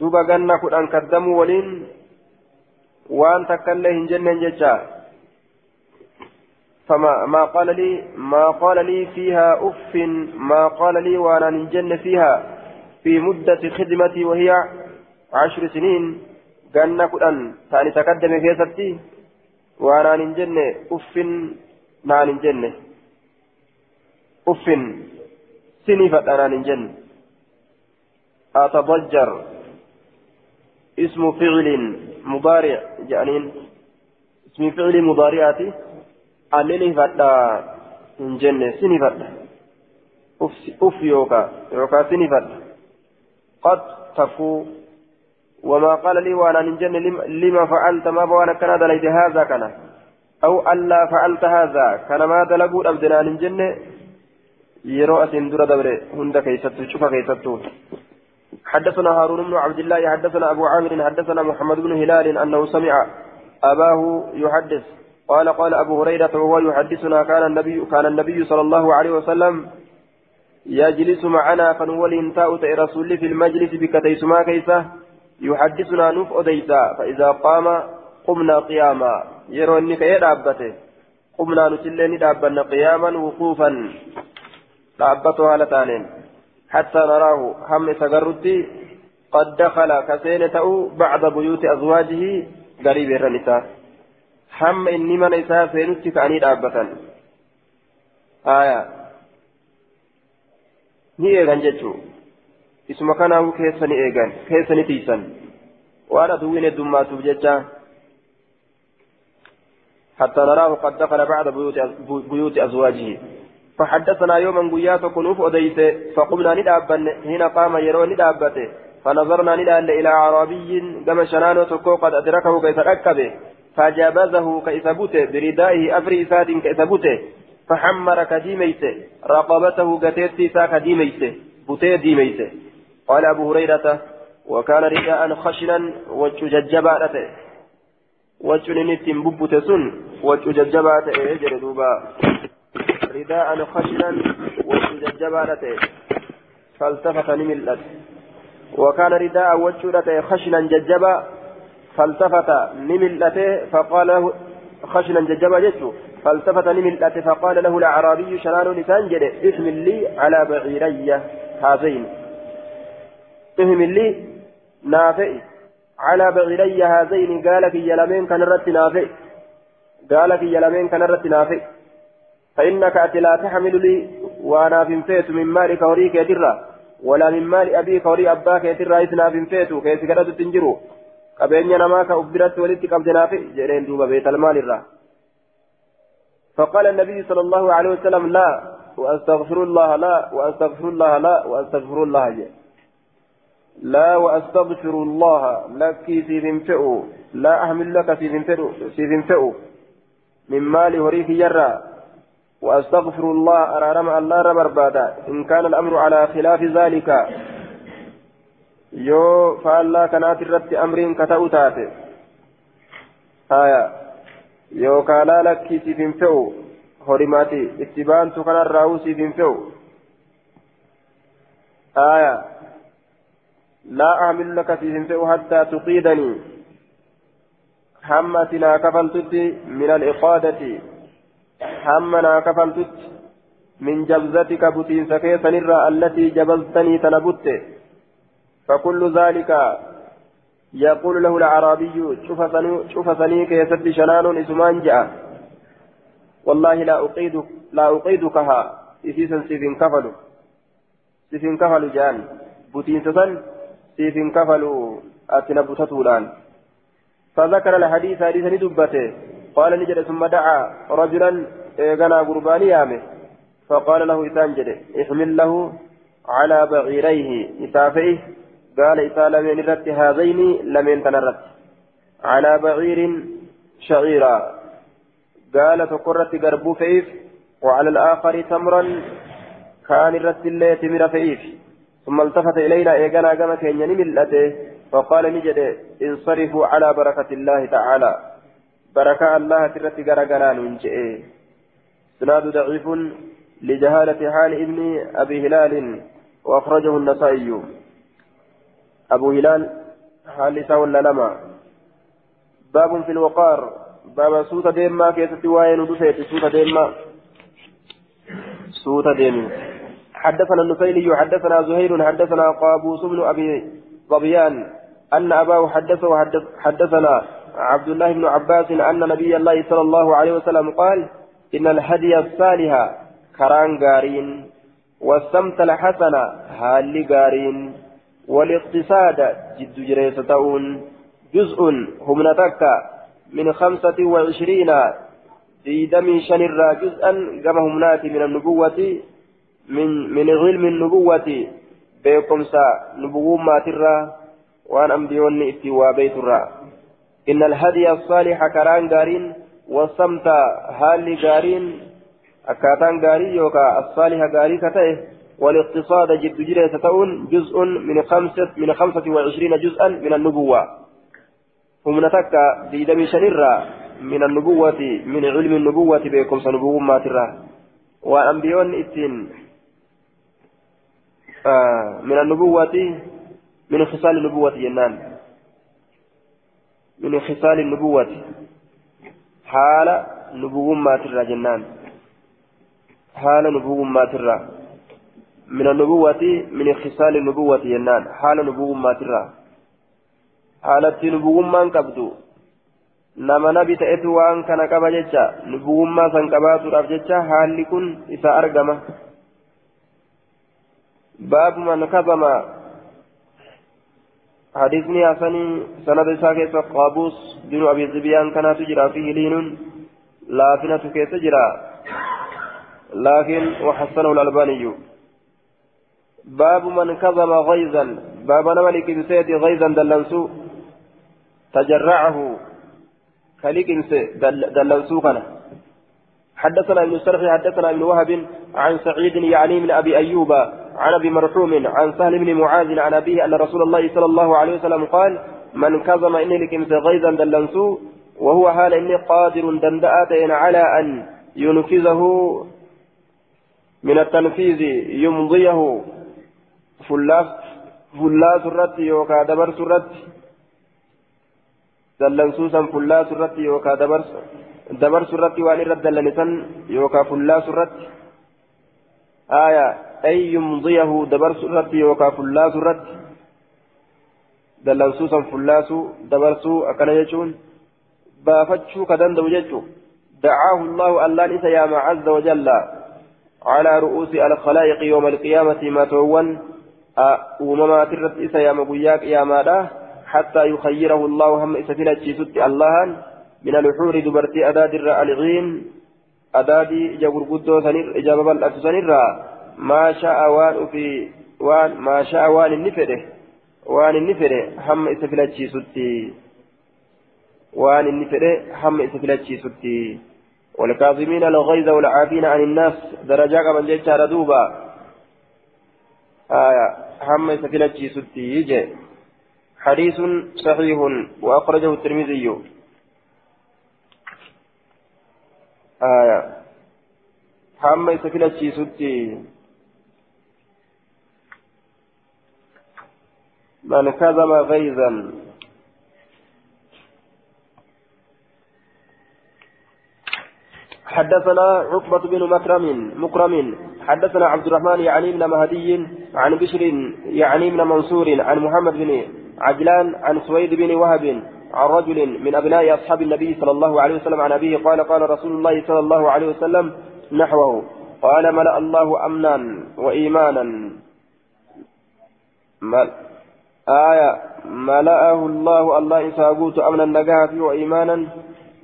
duba ganna kudhan kaddamuu waliin waan takkaillee hin jenneen jecha فما ما قال لي ما قال لي فيها أف ما قال لي وأنا نجن فيها في مدة خدمتي وهي عشر سنين taani takaddame keessatti waanaan hin jenne uffin naan hin jenne uffin sinifadha naan hin jenne أتضجر اسم فعل مضارع جانين اسم فعل مضارعاتي أنني فدا إن جنة سني فدا أف يوكا يوكا سني فدا قد تفو وما قال لي وأنا نجن لما فعلت ما بوانا كان دليت هذا كان أو ألا فعلت هذا. كان ما دلقوا أبدنا نجن يرو أسين درا دبر. هند كيست شوف كيست حدثنا هارون بن عبد الله حدثنا أبو عامر حدثنا محمد بن هلال أنه سمع أباه يحدث. قال قال أبو هريرة وهو يحدثنا كان النبي كان النبي صلى الله عليه وسلم يجلس معنا فنولي انتاء رسول في المجلس بكتيسما كيسة. يحدثنا نوف أديسا فإذا قام قمنا قياما. يرو إنك يدابته قمنا نسلني دابنا قياما وقوفا. دابته على تانين. حتى نراه هم سقرتي قد دخل كسينة بعد بيوت أزواجه قريب الرنساء هم إني من إساء سينتي كأني دابة آية. eegan jechuun isuma kanaafuu keessa ni eegan keessa ni tiisan. Waan aduwwiin heddummaatuuf jecha. حتى نراه قد دخل بعد بيوت, بيوت أزواجه فحدثنا يوما قيات كنوف أديت فقمنا ندابا هنا قام يرون ندابته فنظرنا ندال إلى عربي كما شنان تكو قد أدركه كيف ركبه فجابزه كيف بوته بردائه أفري إساد كيف بوته فحمر كديميته رقبته قتيت سا كديميته بوته ديميته قال أبو هريرة وكان رداء خشنا وججبارته وجنين ببوته سن وججبارته يجري دوبا. رداء خشنا وججبارته فالتفت نملت وكان رداء وجودته خشنا ججبا. فالتفت نملته فقال له خشنا ججبا جدت فالتفت نملته فقال له الأعرابي شنان لسان جد احمل لي على بعيري. هذين. احمل لي نافئ. على بعيري هذين قال في يلمين كان رت نافئ. قال في يلمين كان رت نافئ. فإنك أتي لا تحمل لي وأنا فنفيت من مالك وريك يدره ولا من مال أبيك ولي أباك يترى إثنا في فيتو كيف كدت تنجرو قبيني نماك أخبرت ولدت قبضنا في جرين دوبا بيت المال الرا. فقال النبي صلى الله عليه وسلم لا وأستغفر الله لا وأستغفر الله لا وأستغفر الله جي. لا وأستغفر الله لك في فئو لا أحمل لك في فئو من مال هريك يرى. وأستغفر الله أرارم الله رب بادا إن كان الأمر على خلاف ذلك. يو فالله كانت الرد أمر كتأو تاتي آية. يو كالا لك سيفين فيو هرماتي اتبان تكن الراو سيفين فيو آية. لا أعمل لك سيفين فيو حتى تقيدني. حمتنا كفلتت من الإقادة. حمنا كفلتت من جبزتك بتين سكيسا نرى التي جبزتني تنبت. فكل ذلك يقول له الأعرابي شوف سنيك يسد شنان إسمان جاء. والله لا أقيدك لا أقيدكها. إسيسا سيفين كفلوا. سيفين كفلوا جان. بتين سسن سيفين كفلوا أتنبتته الآن فذكر الحديث حديثا دبته قال نجد ثم دعا رجلا إيغانا قرباني يامه فقال له إسان احمل له على بعيريه إسافئه قال إسا لمن رت هذين لمن تنرت على بعير شعيرا قال تقرت قربو فيف وعلى الآخر تمرا كان الرت اللي تمر فيف ثم التفت إلينا إيغانا قام كينيا ملته فقال نجد انصرفوا على بركة الله تعالى. بركة الله ترت غرغرا ننجئ. سناد ضعيف لجهالة حال ابن أبي هلال وأخرجه النسائي. أبو هلال حال سوى لما باب في الوقار. باب سوت ديما كيف تواين ودسيت سوت ديما. سوت ديما. حدثنا النفيلي حدثنا زهير حدثنا قابوس بن أبي ظبيان أن أباه حدثه حدث حدثنا عبد الله بن عباس أن نبي الله صلى الله عليه وسلم قال إن الهدي الصالح كران غارين والسمت الحسن هالي غارين والاقتصاد جد جريستون جزء هم نتك من خمسة وعشرين ديدم شنر جزءا كما هم ناتي من النبوة من من علم النبوة بكمسا نبوة ما ترى وان أنبيوني اتوا بيت إن الهدي الصالح كران غارين والصمت هالي غارين أكاتان غاري يوكا الصالح غاري كتئه والاقتصاد جد جرية تؤون جزء من خمسة من خمسة وعشرين جزءا من النبوة. هم نتكا في دم شنرة من النبوة من علم النبوة بكم سنبوة ما ترى وأنبيون إتين آه من النبوة من خصال النبوة جنان من خصال النبوة. حال نبوة ما ترى جنان. حال نبوة ما ترى. من النبوة من خصال النبوة جنان حال نبوة ما ترى. حالة نبوة ما انقبضوا nama nabi ta'etu waan kana qaba jecha nubuwummaa san qabaatuudhaaf jecha haalli kun isa argama baabu man kabama حديثني حسني سند ساكت قابوس بن أبي زبيان كان تجرى فيه لين. لافنة كيس جرا لكن وحسنه الألباني. باب من كظم غيظا. باب نملك بسيد غيظا دلنسو. تجرعه. خليك دلنسو كان. حدثنا ابن السرخي حدثنا ابن وهب. عن سعيد يعني من أبي أيوب عن أبي مرحوم عن سهل بن معاذ عن أبيه أن رسول الله صلى الله عليه وسلم قال من كظم إني لكمس غيظا دلنسو وهو حال إني قادر دندأتين على أن ينفذه من التنفيذ يمضيه فلاس فلاس الرت يوكا دبر سرت دلنسوسا فلاس الرت يوكا دبر dabarsu irratti waan irra dallanisan yookaan fullaasu irratti ay yumdiyahu dabarsu irratti yookaan fullaasu irratti dallansuu san fullaasuu dabarsuu akkana jechuun baafachuu ka danda'u jechuun dacaahu allahu allaan isa yaama cazza wajalla على رؤوس الخلائق يوم القيامة ما تون أممات الرد إسا يا مقوياك يا مادا حتى يخيره الله هم إسا فينا الله من الحور دبرتي أداد الرألغين أدادي جبر قدو سنر إجابة الأكس سنر ما شاء وان في وان ما شاء وان النفره وان النفره هم إسفلتشي ستي وان النفره هم إسفلتشي ستي والكاظمين الغيظ والعافين عن الناس درجة من جيشار دوبا آية هم إسفلتشي ستي يجي حديث صحيح وأخرجه الترمذي آية. حما يسفل الشيسوتي من كذب غيظا. حدثنا عقبة بن مكرم مكرم. حدثنا عبد الرحمن يعني بن مهدي عن بشر يعني بن منصور عن محمد بن عجلان عن سويد بن وهب. عن رجل من أبناء أصحاب النبي صلى الله عليه وسلم عن أبيه قال قال رسول الله صلى الله عليه وسلم نحوه قال ملأ الله أمنا وإيمانا. مل آية ملأه الله الله إسهاقوت أمنا نجاة وإيمانا.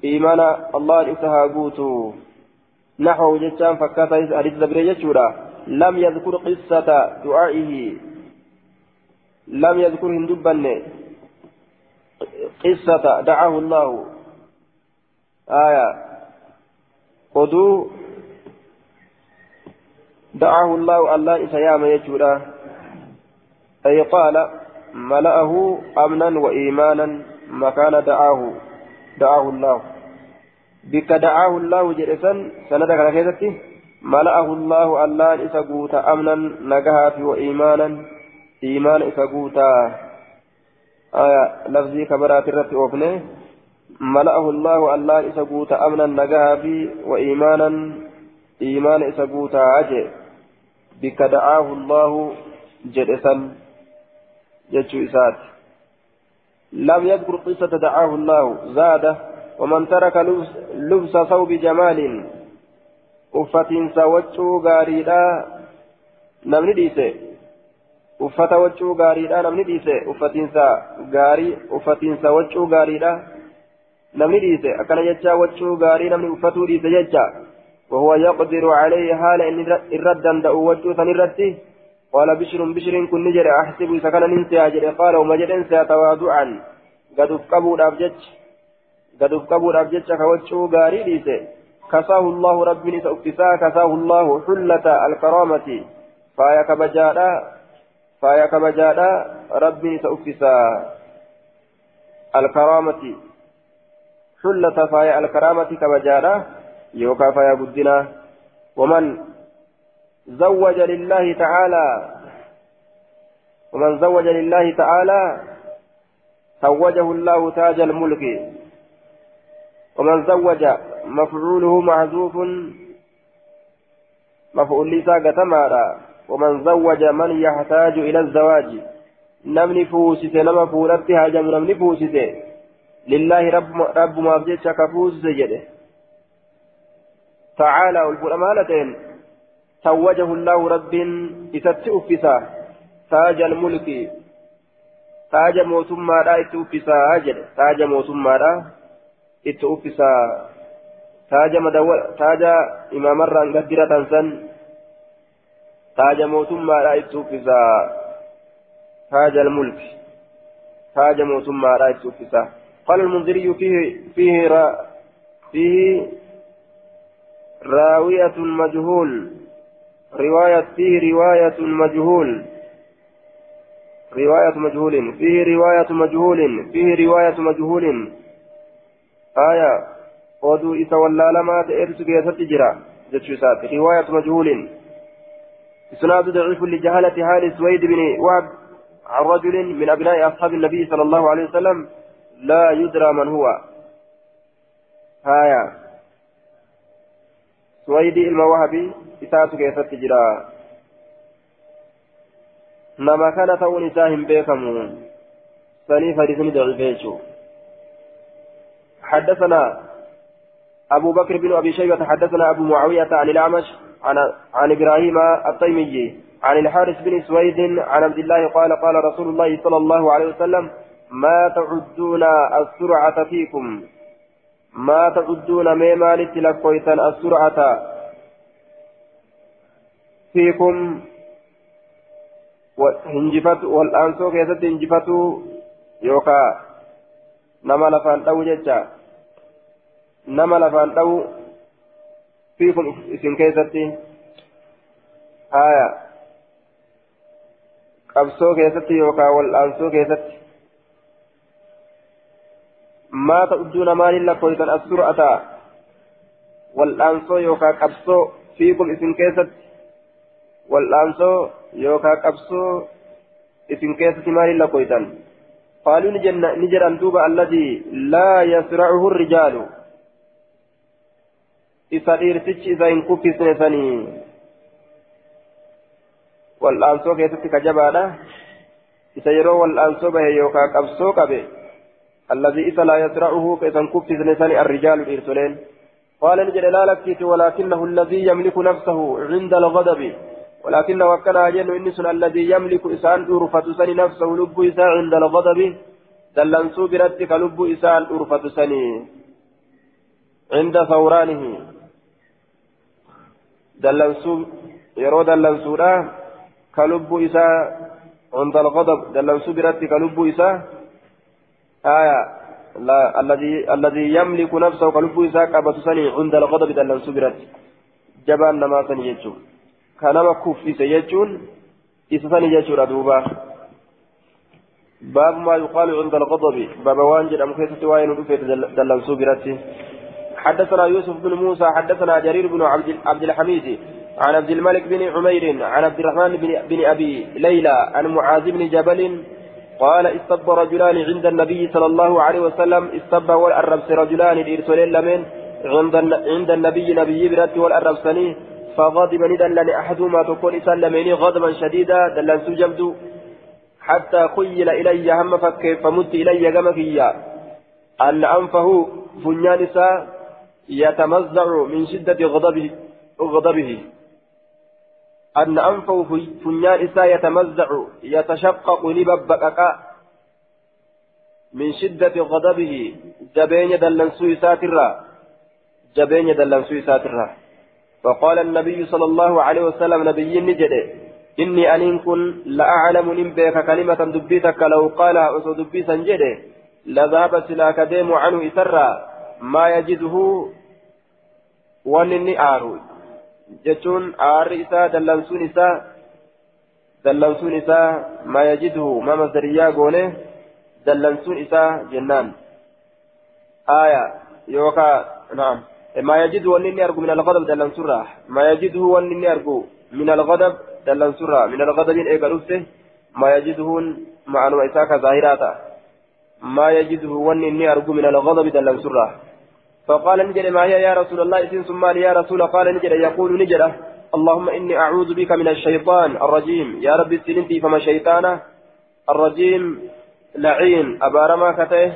إيمانا الله إسهاقوت نحوه جتان فكاتا أريد زبري لم يذكر قصة دعائه. لم يذكر هندبا قصة دعاه الله. آية. قدو. دعاه الله الله إسيام يجودا. أي قال ملأه أمنا وإيمانا مكان دعاه. دعاه الله. بك دعاه الله جرسا سندك كيفتي. ملأه الله الله إسقوت أمنا نجاها وإيمانا. إيمان إسقوتا. آية لفظي كبرات الرت أوفنه. ملأه الله الله إسقوت أمنا نجاها في وإيمانا إيمان إسقوت عجي بك دعاه الله جلسا جتشو إسات. لم يذكر قصة دعاه الله زاد. ومن ترك لبس, لبس ثوب جمال أفتن سوتشو غاريدا نمني ديسي uffata waccuu gaariidha namni dhiise uffatiinsa gaarii uffatiinsa waccuu gaariidha. Namni dhiise akkana jecha waccuu gaarii namni uffatuu dhiise jecha. وهو يقدر عليه حال ان الرد دعو وجه سنرتي قال بشر بشر كن نجر احسب سكن ننسى اجر قال وما جد انسى تواضعا قد افقبوا الابجج قد افقبوا الابجج كوجه غاري ليس كساه الله ربي سأكساه كساه الله حلة الكرامة فايا فايا كبجادا ربي سأفسا الكرامة. حلة فايا الكرامة كبجادا يوكا فايا قدنا. ومن زوج لله تعالى ومن زوج لله تعالى زوجه الله تاج الملك. ومن زوج مفعوله محذوف مفعول لسا قتمارا ومن زوج من يحتاج إلى الزواج. نمني فوسس نما فولت هاجم نمني فوسس لله رب ما بجيتش كفوس جده. تعالى والفلمالتين توجه الله رب إتت أفسا. تاج الملك. تاج موسما لا إتوفسا أجل تاج موسما لا إتوفسا تاج مدول تاج إمام الران قدرة سن تاج موتما رأيت فيزا تاج الملك. تاج موتما رأيت فيزا قال المنذري فيه فيه را فيه راوية مجهول. رواية فيه رواية مجهول. رواية مجهول فيه رواية مجهول فيه رواية مجهول. آية. ودو إسا ولا لما تئرس كيست جرا جتشوسات رواية مجهول. إسناد ضعيف لجهالة حال سويد بن وهب عن رجل من أبناء أصحاب النبي صلى الله عليه وسلم لا يدرى من هو. آية سويد الموهبي إساس كيست جرا. نما كان تون إساهم بيكم سني فريسني ضعيف حدثنا أبو بكر بن أبي شيبة حدثنا أبو معاوية عن الأعمش عن عن إبراهيم التيمي عن الحارث بن سويد عن عبد الله قال قال رسول الله صلى الله عليه وسلم ما تعدون السرعة فيكم؟ ما تعدون ما مالت لكويتا السرعة فيكم؟ هنجفت والأنسو كيست هنجفتوا يوكا نما لفان أو جتا nama lafaan dha'u fiikum isin keessatti haya qabsoo keessatti yookaan wal'aansoo keessatti maata udduuna maaliin lakkooftan as sur'ata wal'aansoo yookaan qabsoo fiikum isin keessatti wal'aansoo yookaan qabsoo isin keessatti maaliin lakkooftan قالوا نجرا دوبا الذي لا يسرعه الرجال isa hin kuffisne sanii. Wal'aansoo keessatti ka jabaadha. Isa yeroo wal'aansoo bahe yookaan qabsoo qabe الذي إذا لا يسرعه كإذا كفز لسان الرجال الإرسلين قال نجد لا لكيت ولكنه الذي يملك نفسه عند الغضب ولكن وكان أجن إنس الذي يملك إسان أرفة سني نفسه لب إسان عند الغضب دلنسو برتك لب إسان أرفة سني عند ثورانه yeroo dallansuudha. Ka lubbuu isaa cunda alqadab dallansuu biratti ka lubbuu isaa aya الذي يملك نفسه كلبه إساء قبط سني عند الغضب دلن سبرت جبان نما سني يجون كانما كفي سيجون إسا سني يجون أدوبا باب ما يقال عند الغضب باب وانجل أم كيسة وين دلن سبرت حدثنا يوسف بن موسى حدثنا جرير بن عبد الحميد عن عبد الملك بن عمير عن عبد الرحمن بن, أبي ليلى عن معاذ بن جبل قال استب رجلان عند النبي صلى الله عليه وسلم استب والأربس رجلان الإرسلين لمن عند النبي نبي برات والأربسني. فغضب ندلن أحدهما تكون سلمني غضبا شديدا دلن سجبد حتى خيل إلي هم فك فمت إلي جمكيا أن أنفه فنيان يتمزع من شدة غضبه غضبه. أن أنفه فنيان إسا يتمزع يتشقق لببكك. من شدة غضبه جبين دلنسو ساترا جبين دلنسو ساترا فقال النبي صلى الله عليه وسلم نبي نجده إني أن كن لأعلم نبيك كلمة دبيتك. لو قالها أسو دبيسا جده لذهب سلاك ديم عنه إسرا. ما يجده waan inni aaru jechuun aarri isaa dallansuun isaa dallansuun isaa ma yajidhu ma masdariyaa goone dallansuun isaa jennaan. Aya yookaa naam ما يجد ونني أرجو من الغضب دلن سرة ما يجده ونني أرجو من الغضب دلن سرة من الغضب إيجالوسه ما يجده مع أنواع إساك ظاهراتا ما يجده ونني أرجو من الغضب دلن سرة فقال نجد ما هي يا رسول الله إذن ثم يا رسول قال نجد يقول نجد اللهم إني أعوذ بك من الشيطان الرجيم. يا رب سننتي فما شيطانا الرجيم. لعين. أبارما كته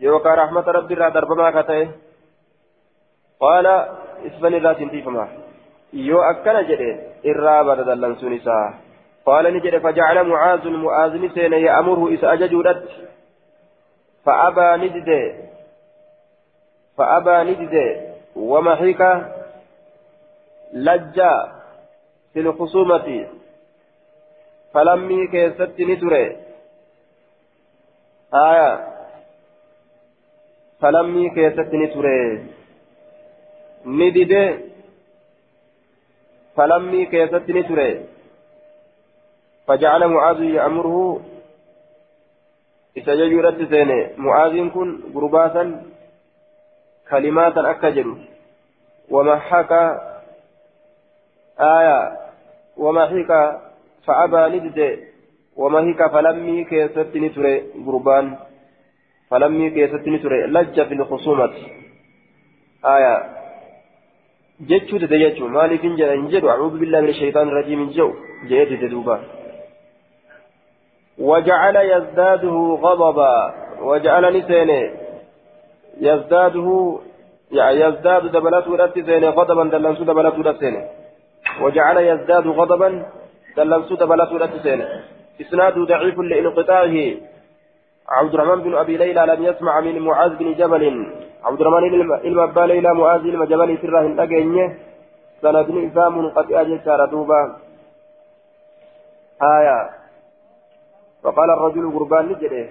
يوكا رحمة ربي را دربما كته قال اسفن الله سنتي فما. يو أكنا جده إرابة دلن سنسا. قال نجد فجعل معاذ المؤاذن سين يأمره إذا أججودت. فأبى نجده فأبى ندد ومحيك لجا في الخصومة. فلمي كيست نتري آية. فلمي كيست نتري ندد فلمي كيست نتري فجعل معاذ يأمره. إسجاج رد سيني معاذ كن غرباتا كلمات أكجل ومحك آية ومحك فأبى ندد ومحك فلمي كيست نتري غربان فلمي كيست نتري لج في الخصومة آية جتشو تدجتشو مالك إن جدو أعوذ بالله من الشيطان الرجيم جو جئت تدوبا وجعل يزداده غضبا وجعل نسيني يزداده يعني يزداد دبلته رتسيني غضبا دلنسو دبلته رتسيني وجعل يزداد غضبا دلنسو دبلته رتسيني إسناده ضعيف لانقطاعه. عبد الرحمن بن أبي ليلى لم يسمع من معاذ بن جبل. عبد الرحمن المبا ليلى معاذ بن جبل سره الأجنة سند إسام منقطع جسار دوبا. آية. فقال الرجل قربان نجده.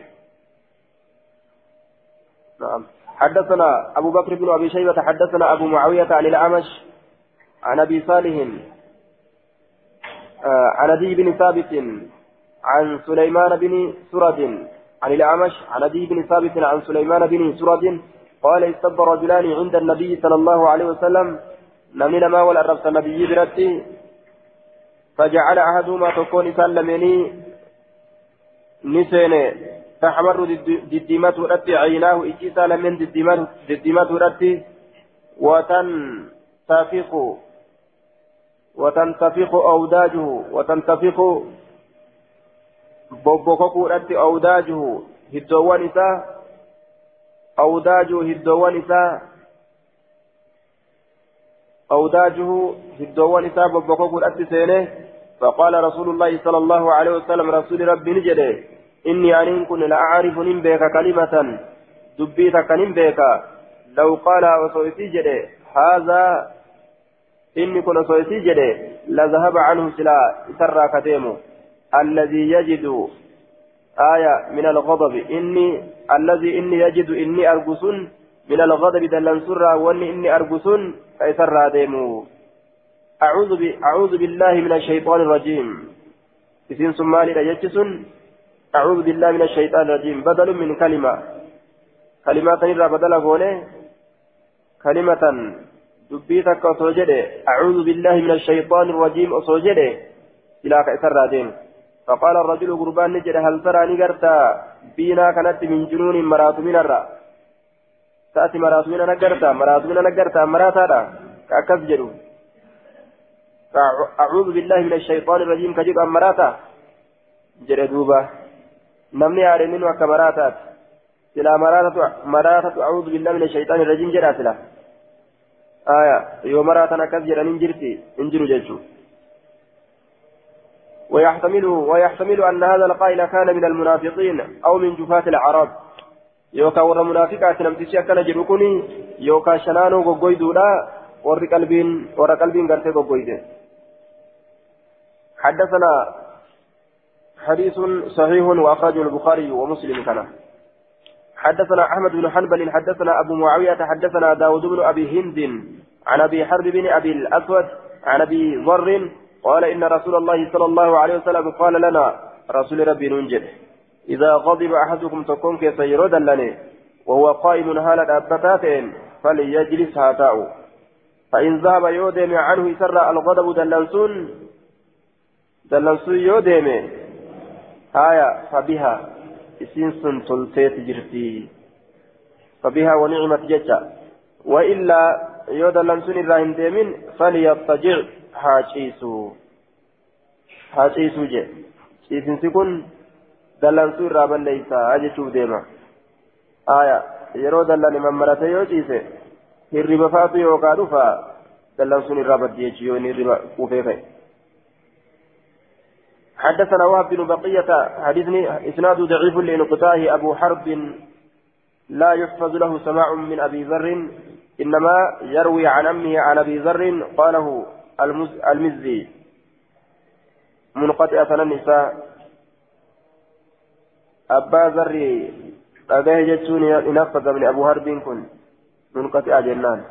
نعم. حدثنا أبو بكر بن أبي شيبة حدثنا أبو معاوية عن الأعمش عن أبي صالح آه عن أبي بن ثابت عن سليمان بن سرد عن الأعمش عن أبي بن ثابت عن سليمان بن سرد قال استب رجلان عند النبي صلى الله عليه وسلم نمن ما والأربس النبي برتي فجعل أحدهما تكون سلمني نسيني. تحمر دديمته رتي عيناه إجيسا لمن دديمته رتي وتنتفخ وتنتفخ أوداجه وتنتفخ بوبوكوكو رتي أوداجه هدوان إساه أوداجه هدوان إساه أوداجه هدوان إساه بوبوكوكو رتي سينه. فقال رسول الله صلى الله عليه وسلم رسول ربي نجده. إني أن كن لأعرف نمبيك كلمة دبيتك نمبيك لو قال وصويتي جده هذا إني كن صويتي جده لذهب عنه سلا سرى كتيمه الذي يجد آية من الغضب إني الذي إني يجد إني أرجس من الغضب دلن سرى وإني إني أرجس فيسرى ديمه أعوذ, ب... أعوذ بالله من الشيطان الرجيم إذن سمالي رجتسن أعوذ بالله من الشيطان الرجيم. بدل من كلمة. كلمات نرى بدل قوله كلمة دبيتك أصوجده أعوذ بالله من الشيطان الرجيم. أصوجده إلى كأسر رادين فقال الرجل قربان نجد هل ترى نقرتا بينا كانت من جنون مرات من الرا. تأتي مرات من نقرتا مرات من نقرتا مرات هذا كأكس جدو. أعوذ بالله من الشيطان الرجيم. كجد أمراتا جردوبا نمني عارمين وكمراتات سلا مراتة مراتة أعوذ بالله من الشيطان الرجيم جرا سلا آية يوم مراتنا كذجر ننجرتي انجر جيشو ويحتمل ويحتمل أن هذا القائل كان من المنافقين أو من جفاة العرب يوكا ورا منافقات نمتشي أكنا جروكني يوكا شنانو غوغويدولا ور قلبين ور قلبين غرتي غوغويدين حدثنا حديث صحيح وأخرجه البخاري ومسلم كان. حدثنا أحمد بن حنبل حدثنا أبو معاوية حدثنا داود بن أبي هند عن أبي حرب بن أبي الأسود عن أبي ضر قال إن رسول الله صلى الله عليه وسلم قال لنا رسول ربي ننجد. إذا غضب أحدكم تكون كيف يرد وهو قائم هالة أبتاتين فليجلس هاتاؤ فإن ذهب يودم عنه يسرى الغضب دلنسون دلنسون يودم آية فبها إسنسن تلتيت جرتي. فبها ونعمة جتا. وإلا يودلنسون الراهن ديمين فليضطجع حاجيسو. حاجيسو جي. إسنسي كن دلنسون رابا ليس أجتشوف ديما. آية yeroo dallan mammarate yoo ciise hirriba faatu yookaa dhufa dallan sun irraa baddi jechi yoo inni hirriba quufee ka'e حدثنا وهب بن بقية حديثني إسناد ضعيف لانقطاعه أبو حرب لا يحفظ له سماع من أبي ذر إنما يروي عن أمه عن أبي ذر قاله المزي. منقطعة النساء. أبا ذر أبيه جتون ينفذ من أبو هرب كن. منقطع جنان.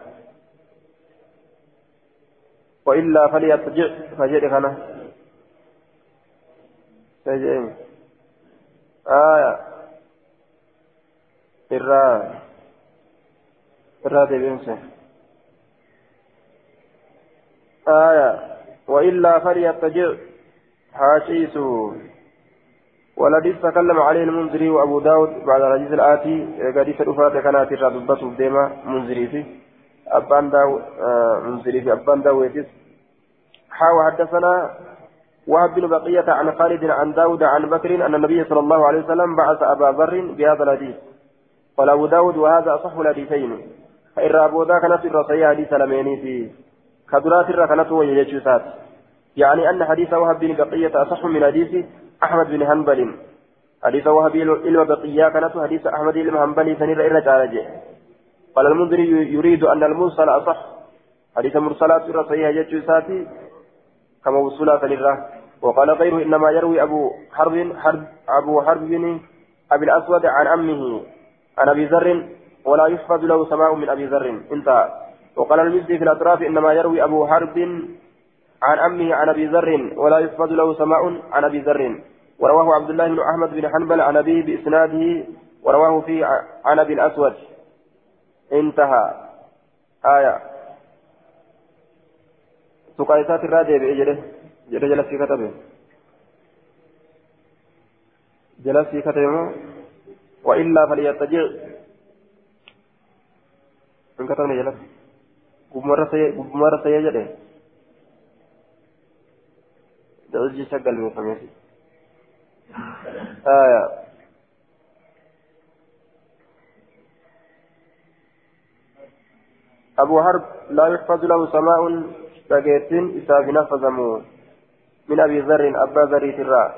وإلا فليتجع فجد خنا فجئ آية. إرى إرى دبنسه آية. وإلا فليتجع. حاشيسه والذي تكلم عليه المنذري وأبو داود بعد الحديث الآتي. قد الأفراد كانت الرابطة ديما منذري فيه. أبان داو آه منذري في أبان داويتس. حاو حدثنا وهب بن بقية عن خالد عن داود عن بكر أن النبي صلى الله عليه وسلم بعث أبا ذر بهذا الحديث. قال أبو داود وهذا أصح الحديثين. فإن أبو ذا كانت الرصية حديث لميني في كدرات الركنة ويجوسات يعني أن حديث وهب بن بقية أصح من حديث أحمد بن حنبل. حديث وهب إلى بقية كانت حديث أحمد بن حنبل سنير إلى جارجه قال المنذري يريد أن المرسل أصح. حديث مرسلات الرصية يجوساتي كما وصولات لله وقال غيره إنما يروي أبو حرب حرب أبو حرب بن أبي الأسود عن أمه عن أبي ذر ولا يحفظ له سماع من أبي ذر. انتهى. وقال المزي في الأطراف إنما يروي أبو حرب عن أمه عن أبي ذر ولا يحفظ له سماع عن أبي ذر. ورواه عبد الله بن أحمد بن حنبل عن أبيه بإسناده ورواه في عن أبي الأسود. انتهى. آية. سقايسات الرادة بإجره جل جلسي كتبه جلسي كتبه وإلا فليتجع من كتبني جلس قمر سيجده دعوزي شغل من خميسي آية أبو حرب لا يحفظ له سماء فقيتين إساف نفذمو من أبي ذر أبا ذر ترى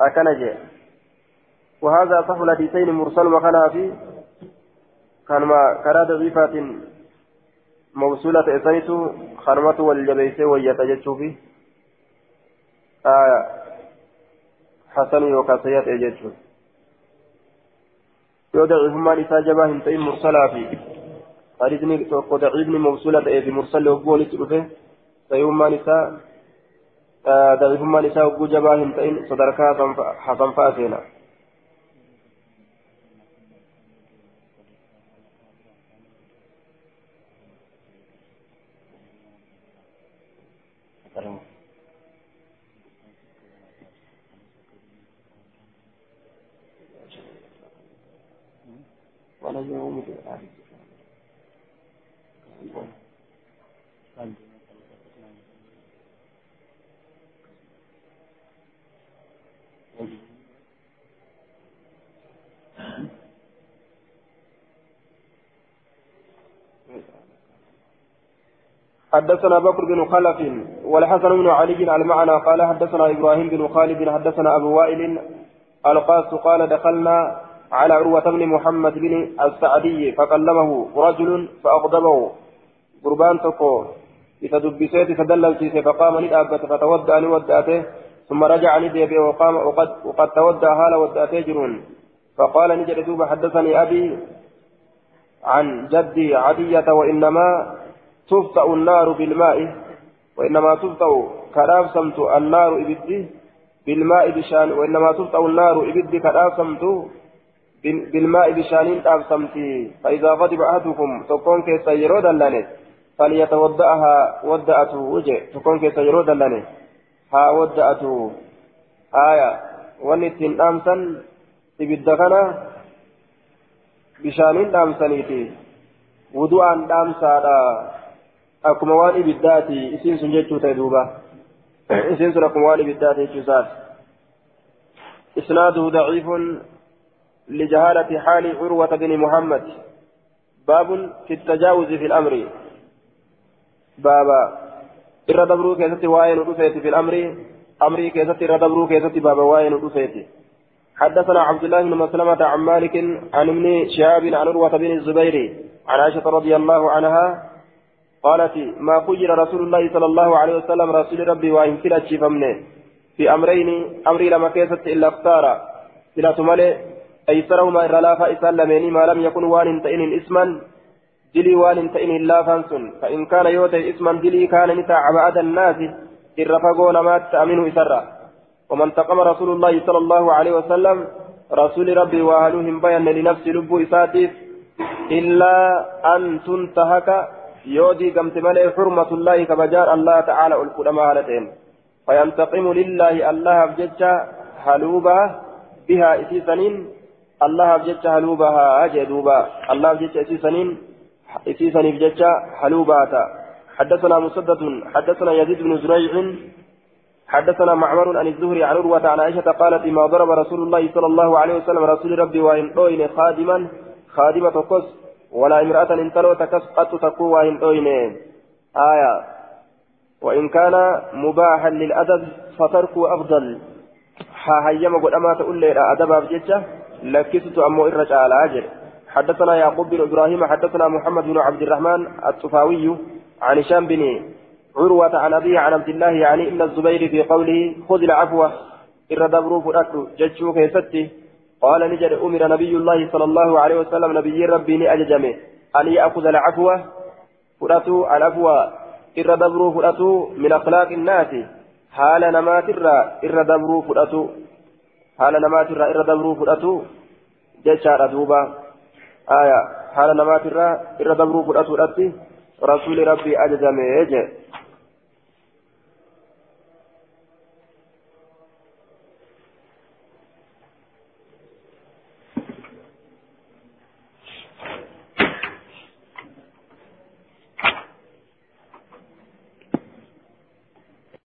أكنجي وهذا صح الحديثين مرسل وكان في كان ما كراد ضيفات موصولة إسانيت خرمة والجبيس ويتجج فيه. آية حسن وكاسيات إجج يودع هما انتين مرسلا في حديثني توقع ضعيفني موصولة في مرسل وقول تلفه سيوما نساء ضعيفما نساء وقو جباه انتين صدركا حسن فاسينا يوم حدثنا بكر بن خلف والحسن بن علي المعنى قال حدثنا إبراهيم بن خالد حدثنا أبو وائل القاس قال دخلنا على عروة بن محمد بن السعدي فكلمه رجل فأغضبه قربان تقو. إذا فدلل سيسي فقام ندابت فتودع نودعته ثم رجع ندب وقام وقد, وقد تودع هال ودعته جنون. فقال نجد دوب حدثني أبي عن جدي عدية وإنما تفتأ النار بالماء وإنما تفتأ كراف سمت النار إبدي بالماء بشان وإنما تفتأ النار إبدي كراف سمت بالماء بشانين تابسمتي فإذا غضب أحدكم تكون كيس يرود اللاني فليتودأها ودأته وجه تكون كيس يرود اللاني ها ودأته. آية. ونتين أمسا إبدا كان بشانين تابسنيتي ودوءا تامسا akkuma waan ibiddaati isiin sun jechuu ta'e duuba. Isiin sun akkuma waan ibiddaati jechuu isaati isnaaduhu daciifun لجهالة حال عروة بن محمد باب في التجاوز في الأمر بابا إرى دبرو كيستي واين في الأمر أمري كيستي إرى دبرو كيستي بابا واين حدثنا عبد الله بن مسلمة عن مالك عن ابن شهاب عن عروة بن الزبير عن عائشة رضي الله عنها قالت ما خير رسول الله صلى الله عليه وسلم رسول ربي وإن كلا فمنه في أمرين أمري لما كيست إلا اختار. كلا تمالي أيسرهما إرى لا فإسان لميني ما لم يكن وان تئن اسما دلي وان تئن إلا فانسن. فإن كان يوتي اسما دلي كان نتاع بعد الناس. إرى فقون ما تأمنه إسرا ومن تقم رسول الله صلى الله عليه وسلم رسول ربي وأهلهم بيان لنفس لب إساتيف. إلا أن تنتهك يودي قمت ملئ حرمة الله كبجار الله تعالى القدماء هالتين فينتقم لله الله بججة هلوبة بها إسيسنين الله بججة هلوبها أجدوبا الله بججة إسيسنين إسيسنين بججة هلوباتا حدثنا مسدد حدثنا يزيد بن زريع حدثنا معمر عن الزهري عن عروة عن عائشة قالت ما ضرب رسول الله صلى الله عليه وسلم رسول ربي وإن خادما خادمة قص ولا امرأة إن تلو تكسقط تقوى أوين آية. وإن كان مباحا للأدب فتركه أفضل. ها هيما قد أما تقول لي أدب أبجدة لكست أمو إرجع على أجر. حدثنا يعقوب بن إبراهيم حدثنا محمد بن عبد الرحمن الطفاوي عن هشام بن عروة عن أبيه عن عبد الله يعني ابن الزبير في قوله خذ العفو إر دبرو فرأت ججو كيستي. قال نجد أمر نبي الله صلى الله عليه وسلم نبي ربي أججمه. أن يأخذ العفو فرأتو العفو إر دبرو فرأتو من أخلاق الناس. حال نمات إر دبرو فرأتو. حال نمات إر دبرو فرأتو. ججار دوبا آية حال نمات إر دبرو فرأتو رسول ربي أججمه